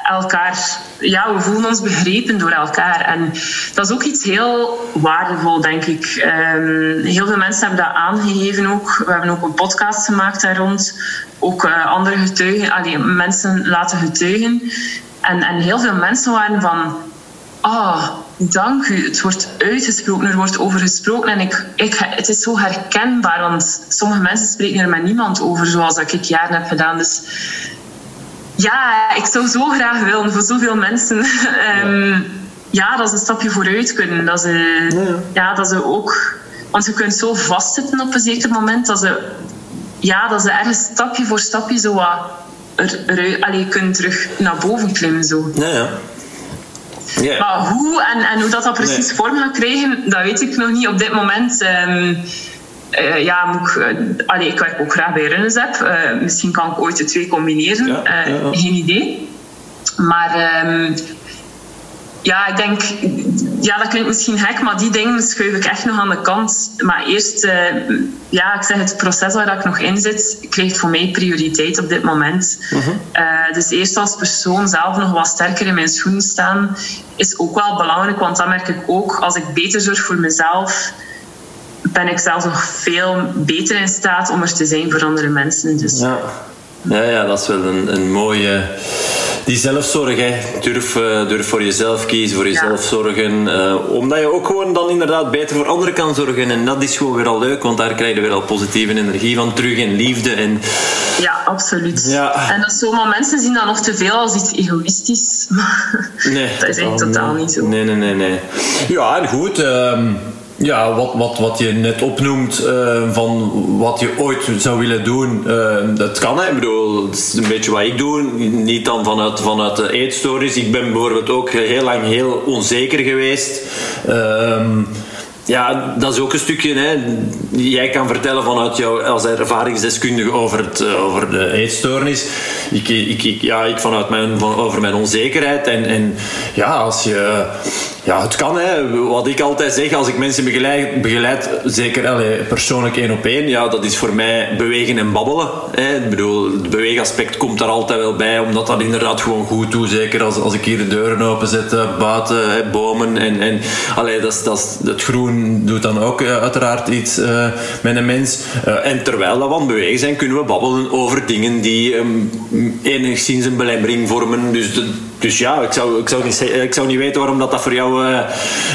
elkaar, ja, we voelen ons begrepen door elkaar. En dat is ook iets heel waardevol, denk ik. Um, heel veel mensen hebben dat aangegeven ook. We hebben ook een podcast gemaakt daar rond. Ook uh, andere getuigen, allee, mensen laten getuigen. En, en heel veel mensen waren van... Ah, oh, dank u. Het wordt uitgesproken, er wordt over gesproken. En ik, ik, het is zo herkenbaar, want sommige mensen spreken er met niemand over, zoals dat ik jaren heb gedaan. Dus ja, ik zou zo graag willen voor zoveel mensen. um, ja, dat ze een stapje vooruit kunnen. Dat ze, ja. ja. dat ze ook... Want ze kunnen zo vastzitten op een zeker moment dat ze, ja, dat ze ergens stapje voor stapje zo wat er, allee, kunt terug naar boven klimmen. Zo. Ja, ja. Ja. Maar hoe en, en hoe dat, dat precies vorm gaat krijgen, dat weet ik nog niet op dit moment. Um, uh, ja, moet ik, uh, allee, ik werk ook graag bij Runners Uh, misschien kan ik ooit de twee combineren. Ja, ja, geen idee. Maar um, ja, ik denk, ja, dat klinkt misschien gek, maar die dingen schuif ik echt nog aan de kant. Maar eerst, ja, ik zeg het proces waar ik nog in zit, krijgt voor mij prioriteit op dit moment. Uh, dus eerst als persoon zelf nog wat sterker in mijn schoenen staan, is ook wel belangrijk, want dan merk ik ook, als ik beter zorg voor mezelf, ben ik zelfs nog veel beter in staat om er te zijn voor andere mensen. Dus. Ja. Ja, ja, dat is wel een, een mooie die zelfzorg, hè. Durf, uh, durf voor jezelf kiezen, voor jezelf zorgen. Uh, omdat je ook gewoon dan inderdaad beter voor anderen kan zorgen. En dat is gewoon weer al leuk, want daar krijg je weer al positieve energie van terug en liefde. En... Ja, absoluut. Ja. En dat zomaar mensen zien dat nog te veel als iets egoïstisch. Nee, dat is eigenlijk totaal niet zo. Nee, nee, nee. nee. Ja, en goed. Um ja, wat, wat, wat je net opnoemt uh, van wat je ooit zou willen doen, uh, dat kan. Ik bedoel, het is een beetje wat ik doe. Niet dan vanuit, vanuit de eetstories. Ik ben bijvoorbeeld ook heel lang heel onzeker geweest. Uh, ja, dat is ook een stukje. Hè. Jij kan vertellen vanuit jou als ervaringsdeskundige over, het, eh, over de eetstoornis. Ik, ik, ik, ja, ik vanuit mijn, van, over mijn onzekerheid. En, en ja, als je ja, het kan. Hè. Wat ik altijd zeg, als ik mensen begeleid, begeleid zeker allee, persoonlijk één op één, ja, dat is voor mij bewegen en babbelen. Hè. Ik bedoel, het beweegaspect komt daar altijd wel bij, omdat dat inderdaad gewoon goed doet. Zeker als, als ik hier de deuren openzet, buiten, hè, bomen. En, en allee, dat dat het groen doet dan ook uh, uiteraard iets uh, met een mens. En terwijl dat we aan bewegen zijn, kunnen we babbelen over dingen die um, enigszins een belemmering vormen. Dus de, dus ja, ik zou, ik, zou niet, ik zou niet weten waarom dat, dat voor jou uh,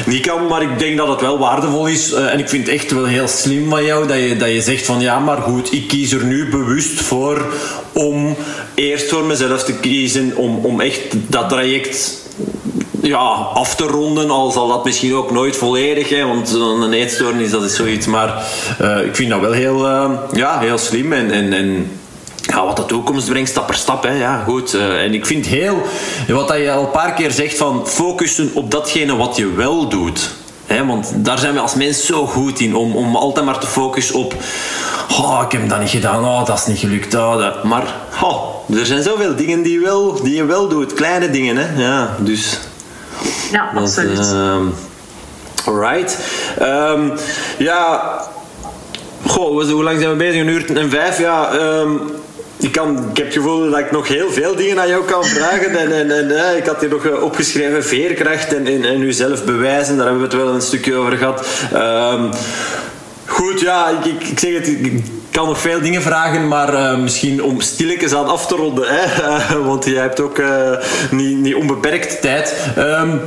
niet kan. Maar ik denk dat het wel waardevol is. Uh, en ik vind het echt wel heel slim van jou dat je, dat je zegt van ja, maar goed, ik kies er nu bewust voor om eerst voor mezelf te kiezen. Om, om echt dat traject ja, af te ronden, al zal dat misschien ook nooit volledig, hè, want een eetstoornis dat is zoiets. Maar uh, ik vind dat wel heel, ja, heel slim en, en, en ja, wat de toekomst brengt, stap per stap. Hè. Ja, goed. Uh, en ik vind heel, wat je al een paar keer zegt, van focussen op datgene wat je wel doet. Hè, want daar zijn we als mens zo goed in, om, om altijd maar te focussen op... Oh, ik heb dat niet gedaan, oh, dat is niet gelukt. Oh, dat. Maar oh, er zijn zoveel dingen die, wel, die je wel doet. Kleine dingen, hè. Ja, dus... Ja, absoluut. Uh, alright. Um, ja... Goh, hoe lang zijn we bezig? Een uur en vijf, ja... Um, ik, kan, ik heb het gevoel dat ik nog heel veel dingen aan jou kan vragen. En, en, en ik had hier nog eh, opgeschreven veerkracht en, en, en uzelf bewijzen. Daar hebben we het wel een stukje over gehad. Um, goed, ja, ik, ik, zeg het. Ik kan nog veel dingen vragen, maar uh, misschien om stilletjes aan af te ronden. Hè? Want jij hebt ook niet, niet onbeperkt tijd. Um,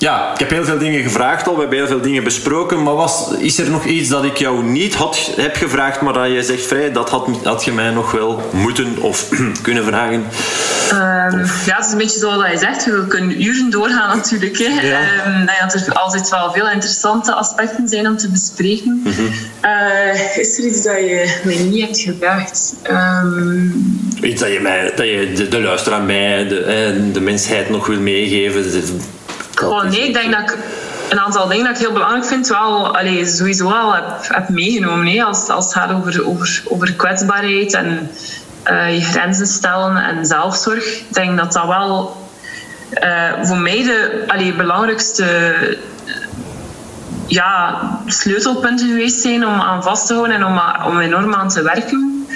ja, ik heb heel veel dingen gevraagd al, we hebben heel veel dingen besproken, maar was, is er nog iets dat ik jou niet had, heb gevraagd, maar dat je zegt, vrij, dat had, had je mij nog wel moeten of kunnen vragen? Um, ja, het is een beetje zoals je zegt, we kunnen uren doorgaan natuurlijk. Hè. Ja. Um, dat er altijd wel veel interessante aspecten zijn om te bespreken. Mm -hmm. uh, is er iets dat je mij niet hebt gevraagd? Um, iets dat je, mij, dat je de, de luisteraar mij, de, de mensheid nog wil meegeven? Oh, nee, ik denk dat ik een aantal dingen dat ik heel belangrijk vind, wel allez, sowieso wel heb, heb meegenomen. Nee, als, als het gaat over, over, over kwetsbaarheid en uh, je grenzen stellen en zelfzorg. Ik denk dat dat wel uh, voor mij de belangrijkste ja, sleutelpunten geweest zijn om aan vast te houden en om, om enorm aan te werken.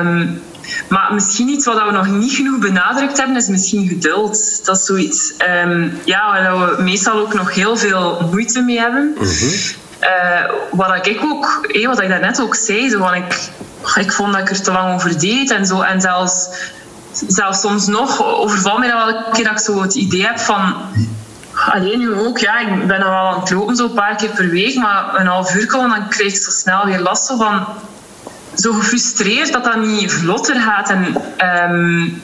Um, maar misschien iets wat we nog niet genoeg benadrukt hebben, is misschien geduld. Dat is zoiets um, ja, waar we meestal ook nog heel veel moeite mee hebben. Mm -hmm. uh, wat ik ook, hey, wat ik daarnet ook zei, zo ik, ik vond dat ik er te lang over deed en zo. En zelfs, zelfs soms nog overval mij dat wel een keer dat ik zo het idee heb van Alleen nu ook, ja, ik ben al wel aan het lopen zo een paar keer per week, maar een half uur komen, dan krijg ik zo snel weer last van zo gefrustreerd dat dat niet vlotter gaat. En, um,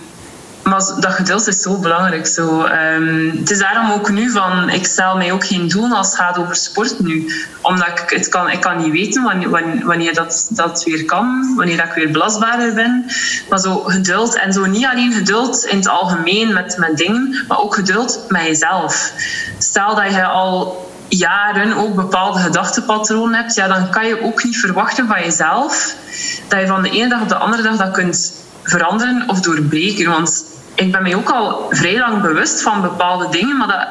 maar dat geduld is zo belangrijk. Zo. Um, het is daarom ook nu van, ik stel mij ook geen doel als het gaat over sport nu. Omdat ik het kan, ik kan niet weten wanneer, wanneer dat, dat weer kan, wanneer dat ik weer belastbaarder ben. Maar zo geduld, en zo niet alleen geduld in het algemeen met, met dingen, maar ook geduld met jezelf. Stel dat je al jaren ook bepaalde gedachtepatronen hebt, ja, dan kan je ook niet verwachten van jezelf dat je van de ene dag op de andere dag dat kunt veranderen of doorbreken. Want ik ben mij ook al vrij lang bewust van bepaalde dingen, maar dat,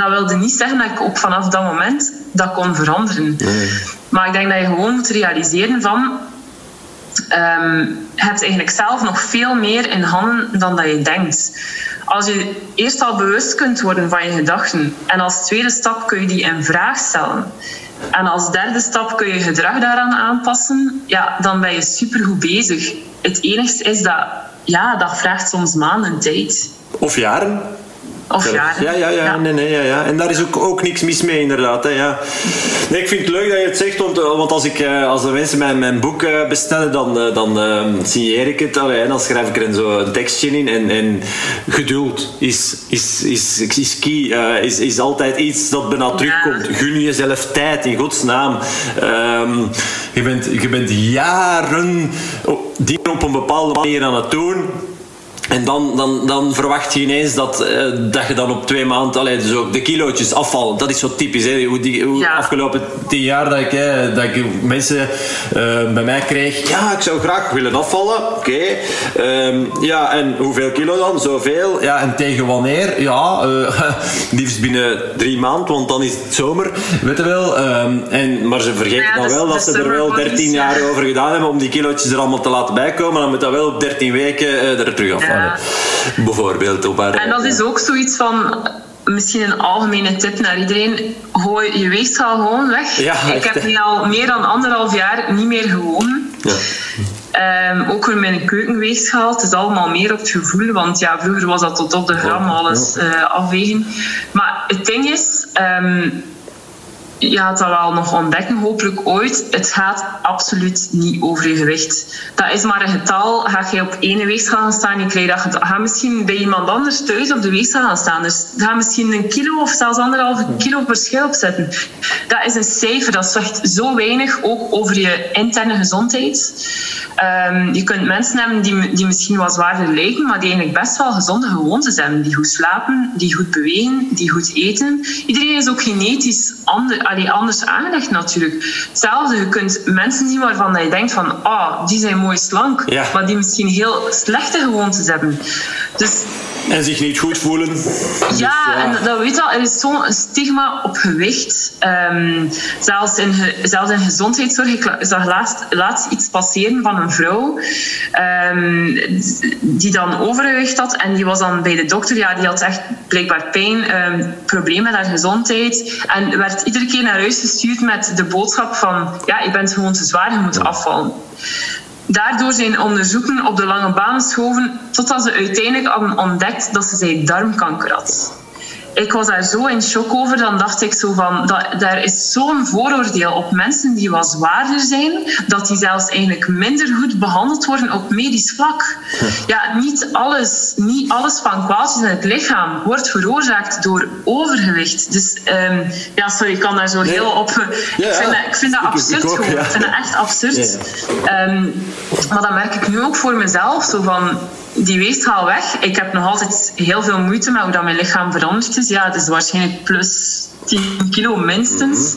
dat wilde niet zeggen dat ik ook vanaf dat moment dat kon veranderen. Maar ik denk dat je gewoon moet realiseren van... Um, hebt eigenlijk zelf nog veel meer in handen dan dat je denkt. Als je eerst al bewust kunt worden van je gedachten en als tweede stap kun je die in vraag stellen en als derde stap kun je gedrag daaraan aanpassen, ja, dan ben je supergoed bezig. Het enigste is dat, ja, dat vraagt soms maanden tijd. Of jaren. Of jaren. Ja, ja, ja, Nee, nee, ja, ja. En daar is ook, ook niks mis mee, inderdaad. Hè, ja. Nee, ik vind het leuk dat je het zegt, want, eh, want als, ik, eh, als de mensen mijn, mijn boek eh, bestellen, dan, dan uh, signeer ik het. Allee, en dan schrijf ik er zo een tekstje in. En, en geduld is, is, is, is key, is, is altijd iets dat bijna terugkomt. Gun jezelf tijd, in godsnaam. Um, je, bent, je bent jaren dingen op een bepaalde manier aan het doen en dan, dan, dan verwacht je ineens dat, uh, dat je dan op twee maanden allee, dus ook de kilootjes afvallen. Dat is zo typisch. Hè? Hoe, die, hoe ja. afgelopen tien jaar dat ik, hè, dat ik mensen uh, bij mij kreeg. Ja, ik zou graag willen afvallen. Oké. Okay. Um, ja, en hoeveel kilo dan? Zoveel. Ja, en tegen wanneer? Ja, uh, liefst binnen drie maanden, want dan is het zomer. Weet je wel. Um, en, maar ze vergeten ja, dan wel dat ze er wel 13 jaar over gedaan hebben om die kilootjes er allemaal te laten bijkomen. Dan moet dat wel op 13 weken er terug afvallen. Bijvoorbeeld. Op haar, en dat is ook zoiets van misschien een algemene tip naar iedereen. Gooi je weegschaal gewoon weg. ik heb nu al meer dan anderhalf jaar niet meer gewonnen. Ja. Um, ook weer mijn keukenweegschaal. Het is allemaal meer op het gevoel. Want ja, vroeger was dat tot op de gram alles uh, afwegen. Maar het ding is... Um, je gaat dat wel nog ontdekken, hopelijk ooit. Het gaat absoluut niet over je gewicht. Dat is maar een getal. Ga je op één weegschaal gaan staan, je krijgt dat, ga misschien bij iemand anders thuis op de weegschaal gaan staan. Dus ga misschien een kilo of zelfs anderhalve kilo verschil opzetten. Dat is een cijfer, dat zegt zo weinig ook over je interne gezondheid. Um, je kunt mensen hebben die, die misschien wat zwaarder lijken, maar die eigenlijk best wel gezonde gewoontes hebben. Die goed slapen, die goed bewegen, die goed eten. Iedereen is ook genetisch ander, allee, anders aangelegd natuurlijk. Hetzelfde, je kunt mensen zien waarvan je denkt van oh, die zijn mooi slank, maar die misschien heel slechte gewoontes hebben. Dus en zich niet goed voelen. Ja, en dat weet al, er is zo'n stigma op gewicht. Um, zelfs, in, zelfs in gezondheidszorg. Ik zag laatst, laatst iets passeren van een vrouw um, die dan overgewicht had. En die was dan bij de dokter. Ja, die had echt blijkbaar pijn, um, problemen met haar gezondheid. En werd iedere keer naar huis gestuurd met de boodschap van... Ja, je bent gewoon te zwaar, je moet afvallen. Daardoor zijn onderzoeken op de lange baan geschoven totdat ze uiteindelijk hadden ontdekt dat ze zij darmkanker had ik was daar zo in shock over. Dan dacht ik zo van, dat, daar is zo'n vooroordeel op mensen die wat zwaarder zijn, dat die zelfs eigenlijk minder goed behandeld worden op medisch vlak. Ja, niet alles, niet alles van kwaad in het lichaam wordt veroorzaakt door overgewicht. Dus um, ja, sorry, ik kan daar zo heel op... ik, vind dat, ik vind dat absurd ik, ik, ik vind dat echt absurd. Um, maar dat merk ik nu ook voor mezelf. Zo van, die weegschaal weg. Ik heb nog altijd heel veel moeite met hoe dat mijn lichaam veranderd is. Ja, het is waarschijnlijk plus 10 kilo minstens.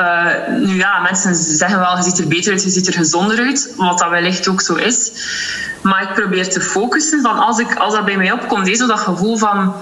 Uh, nu ja, mensen zeggen wel, je ziet er beter uit, je ziet er gezonder uit. Wat dat wellicht ook zo is. Maar ik probeer te focussen van als, ik, als dat bij mij opkomt, is dat gevoel van...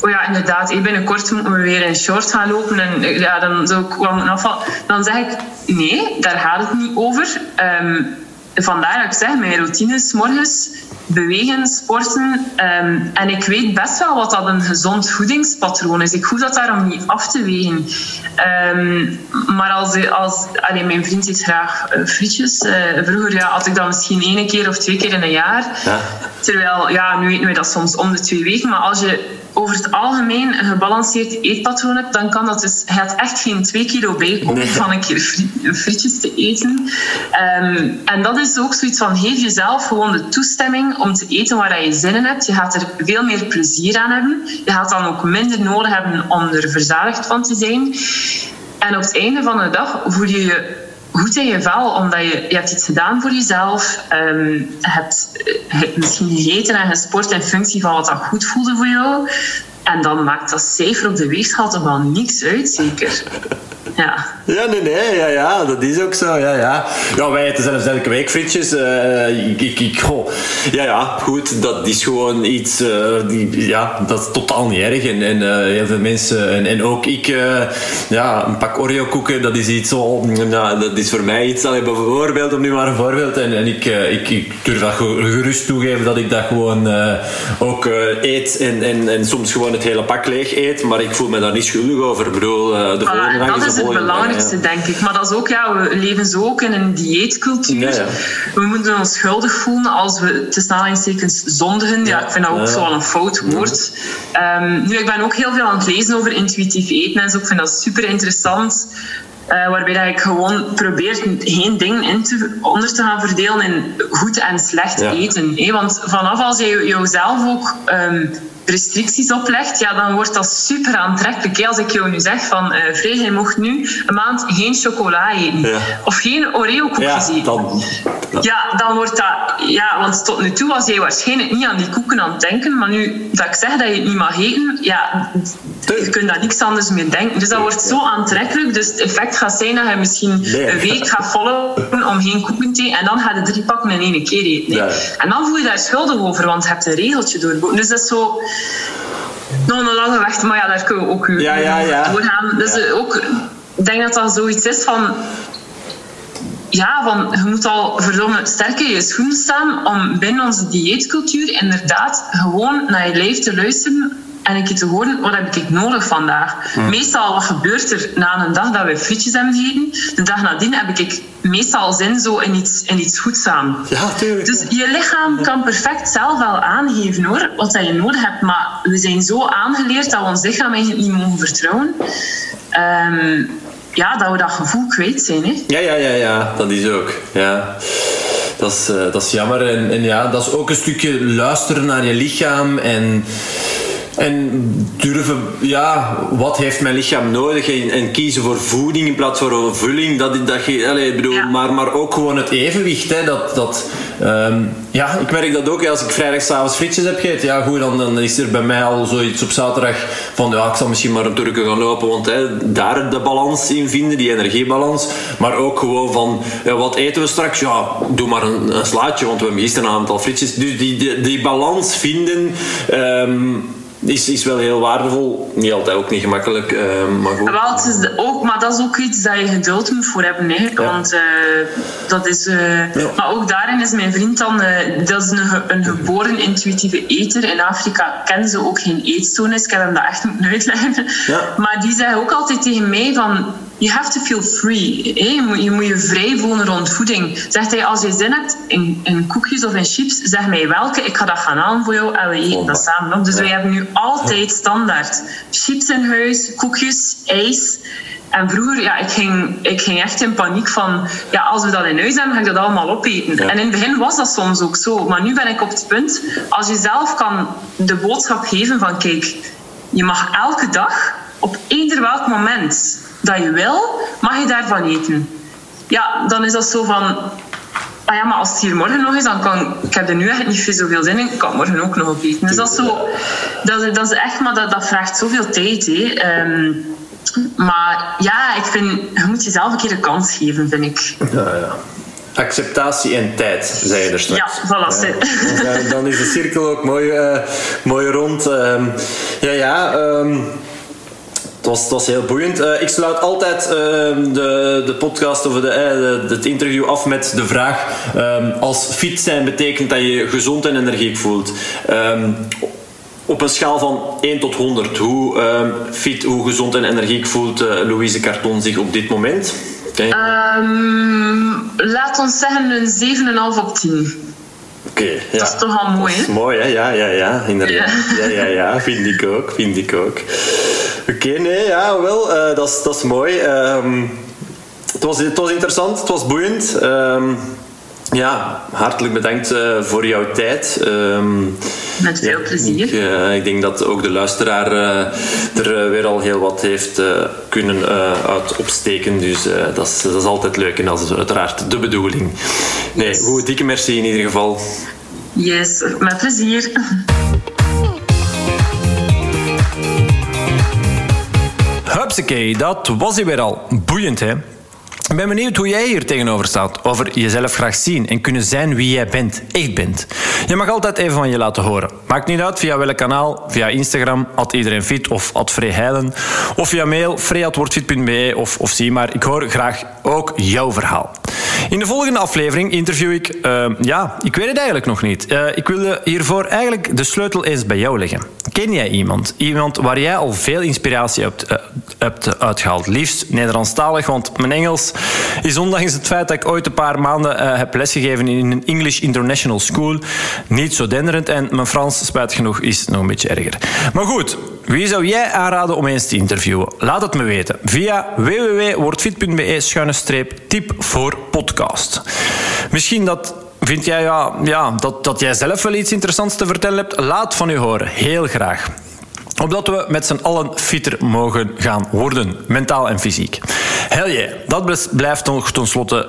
Oh ja, inderdaad, ik binnenkort moeten we weer in short gaan lopen en ja, dan zou ik wel. Dan zeg ik, nee, daar gaat het niet over. Um, vandaar dat ik zeg, mijn routines morgens bewegen, sporten. Ehm, en ik weet best wel wat dat een gezond voedingspatroon is. Ik hoef dat daarom niet af te wegen. Ehm, maar als, als allee, mijn vriend eet graag uh, frietjes. Uh, vroeger ja, had ik dat misschien één keer of twee keer in een jaar. Ja. Terwijl, ja, nu eten we dat soms om de twee weken. Maar als je over het algemeen een gebalanceerd eetpatroon hebt, dan kan dat dus, je gaat echt geen twee kilo bijkomen van een keer frietjes te eten. Ehm, en dat is ook zoiets van, geef jezelf gewoon de toestemming om te eten waar je zin in hebt. Je gaat er veel meer plezier aan hebben. Je gaat dan ook minder nodig hebben om er verzadigd van te zijn. En op het einde van de dag voel je je goed in je vel, omdat je, je hebt iets gedaan voor jezelf. Um, je hebt, misschien gegeten en gesport in functie van wat dat goed voelde voor jou. En dan maakt dat cijfer op de weegschaal toch wel niks uit, zeker. Ja. Ja, nee, nee, ja, ja, dat is ook zo, ja, ja. Ja, wij eten zelfs elke week frietjes. Uh, ik, ik, ik goh. Ja, ja, goed, dat is gewoon iets, uh, die, ja, dat is totaal niet erg. En, en uh, heel veel mensen, en, en ook ik, ja, een pak Oreo koeken, dat is iets zo, nou, dat is voor mij iets, allee, bijvoorbeeld, om nu maar een voorbeeld, en, en ik, ik, ik durf dat gerust toegeven dat ik dat gewoon ook eet en, en, en soms gewoon het hele pak leeg eet, maar ik voel me daar niet schuldig over. Ik bedoel, de volgende dag is het belangrijkste, denk ik. Maar dat is ook, ja, we leven zo ook in een dieetcultuur. We moeten ons schuldig voelen als we te aanhalingstekens zondigen. Ja, ik vind dat ook zo wel een fout woord. Um, nu, ik ben ook heel veel aan het lezen over intuïtief eten en zo. Ik vind dat super interessant. Uh, waarbij dat ik gewoon probeer geen ding in te, onder te gaan verdelen in goed en slecht eten. Hè? Want vanaf als je jezelf ook um, restricties oplegt, ja, dan wordt dat super aantrekkelijk. Als ik jou nu zeg van uh, Vrij, je mocht nu een maand geen chocola eten. Of geen Oreo-koekjes eten. Dan, Ja, dan wordt dat... Ja, want tot nu toe was jij waarschijnlijk niet aan die koeken aan het denken. Maar nu dat ik zeg dat je het niet mag eten, ja, je kunt daar niks anders meer denken. Dus dat wordt zo aantrekkelijk. Dus het effect gaat zijn dat je misschien een week gaat volgen om geen koeken te eten. En dan ga je drie pakken in één keer eten. En dan voel je daar schuldig over, want je hebt een regeltje doorboeken. Dus dat is zo nog een lange weg, maar ja, daar kunnen we ook ja, ja, ja. doorgaan. Dus ook, ik denk dat dat zoiets is van ja, van, je moet al verdomme sterk in je schoenen staan om binnen onze dieetcultuur inderdaad gewoon naar je lijf te luisteren en ik te horen, wat heb ik nodig vandaag? Meestal, wat gebeurt er na een dag dat we frietjes hebben gegeten? De dag nadien heb ik meestal zin zo in iets, in iets goeds aan. Ja, tuurlijk. Dus je lichaam kan perfect zelf wel aangeven hoor, wat dat je nodig hebt. Maar we zijn zo aangeleerd dat we ons lichaam eigenlijk niet mogen vertrouwen. Um, ja, dat we dat gevoel kwijt zijn. Hè? Ja, ja, ja, ja, dat is ook. Ja. Dat is, uh, dat is jammer. En, en ja, dat is ook een stukje luisteren naar je lichaam en en durven, ja, wat heeft mijn lichaam nodig? En, en kiezen voor voeding in plaats van vulling. Dat, dat, allez, bedoel, maar, maar ook gewoon het evenwicht. Hè, dat, dat, um, ja, ik merk dat ook. Als ik vrijdagavond frietjes heb gegeten, ja, goed, dan, dan is er bij mij al zoiets op zaterdag van ja, ik zal misschien maar een Turken gaan lopen. Want hè, daar de balans in vinden, die energiebalans. Maar ook gewoon van ja, wat eten we straks? Ja, doe maar een, een slaatje, want we hebben gisteren een aantal frietjes. Dus die, die, die balans vinden. Um, is, is wel heel waardevol. Niet altijd ook niet gemakkelijk, uh, maar goed. Wel, het is ook, maar dat is ook iets dat je geduld moet voor hebben. Hè. Want uh, dat is... Uh, ja. Maar ook daarin is mijn vriend dan... dat is een, een geboren intuïtieve eter. In Afrika kennen ze ook geen eetstoornis. Ik heb hem dat echt moeten uitleggen. Ja. Maar die zei ook altijd tegen mij van you have to feel free. Je, moet, je, moet, je vrij voelen rond voeding. Zegt hij, als je zin hebt in, in koekjes of in chips, zeg mij welke. Ik ga dat gaan halen voor jou en we eten dat samen op. Dus wij hebben nu altijd standaard chips in huis, koekjes, ijs. En vroeger, ja, ik ging, ik ging echt in paniek van, ja, als we dat in huis hebben, ga ik dat allemaal opeten. En in het begin was dat soms ook zo. Maar nu ben ik op het punt, als je zelf kan de boodschap geven van, kijk, je mag elke dag, op eender welk moment, dat je wil, mag je daarvan eten. Ja, dan is dat zo van... Ah ja, maar als het hier morgen nog is, dan kan ik heb er nu echt niet zoveel zin in. Ik kan morgen ook nog op eten. Dus dat is zo... Dat, dat is echt... Maar dat, dat vraagt zoveel tijd, hè. Ehm, maar ja, ik vind... Je moet jezelf een keer een kans geven, vind ik. Ja, ja. Acceptatie en tijd, zei je er straks. Ja, voilà. Ja, dan is de cirkel ook mooi, uh, mooi rond. Uh, ja, ja... Um, het was, het was heel boeiend. Uh, ik sluit altijd uh, de, de podcast of de, uh, het interview af met de vraag: um, als fit zijn betekent dat je gezond en energiek voelt. Um, op een schaal van 1 tot 100, hoe um, fit, hoe gezond en energiek voelt Louise Carton zich op dit moment? laat ons zeggen een 7,5 op 10. Oké, ja. Dat is toch al mooi, hè? mooi, hè? Ja, ja, ja, inderdaad. Ja, ja, ja, vind ik ook, vind ik ook. Oké, nee, ja, wel, eh, dat, is, dat is mooi. Ehm, het, was, het was interessant, het was boeiend. Ehm, ja, hartelijk bedankt eh, voor jouw tijd. Ehm, Met veel plezier. Ik, eh, ik denk dat ook de luisteraar er weer al heel wat heeft kunnen uit opsteken. Dus dat, is, dat is altijd leuk en dat is uiteraard de bedoeling. Nee, Yes. goed, dikke merci in ieder geval. Yes, met plezier. Hupsakee, dat was hij weer al. Boeiend, hè? Ik ben benieuwd hoe jij hier tegenover staat. Over jezelf graag zien en kunnen zijn wie jij bent, echt bent. Je mag altijd even van je laten horen. Maakt niet uit via welk kanaal. Via Instagram, at iedereen fit of at Heijlen. Of via mail, free.wordfit.be of, of zie maar. Ik hoor graag ook jouw verhaal. In de volgende aflevering interview ik... eh, ja, ik weet het eigenlijk nog niet. Eh, ik wilde hiervoor eigenlijk de sleutel eens bij jou leggen. Ken jij iemand? Iemand waar jij al veel inspiratie hebt, eh, hebt uitgehaald. Liefst Nederlandstalig, want mijn Engels is ondanks het feit dat ik ooit een paar maanden eh, heb lesgegeven in een English International School niet zo denderend. En mijn Frans, spijtig genoeg, is nog een beetje erger. Maar goed, wie zou jij aanraden om eens te interviewen? Laat het me weten via www.wordfit.be-tip voor podcast. Misschien dat Vind jij ja, ja, dat, dat jij zelf wel iets interessants te vertellen hebt? Laat van u horen. Heel graag. Opdat we met z'n allen fitter mogen gaan worden, mentaal en fysiek. Hel yeah, dat blijft nog tenslotte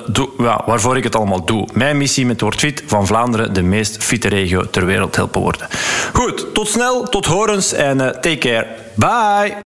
waarvoor ik het allemaal doe. Mijn missie met Word Fit van Vlaanderen de meest fitte regio ter wereld helpen worden. Goed, tot snel, tot horens en eh, take care. Bye!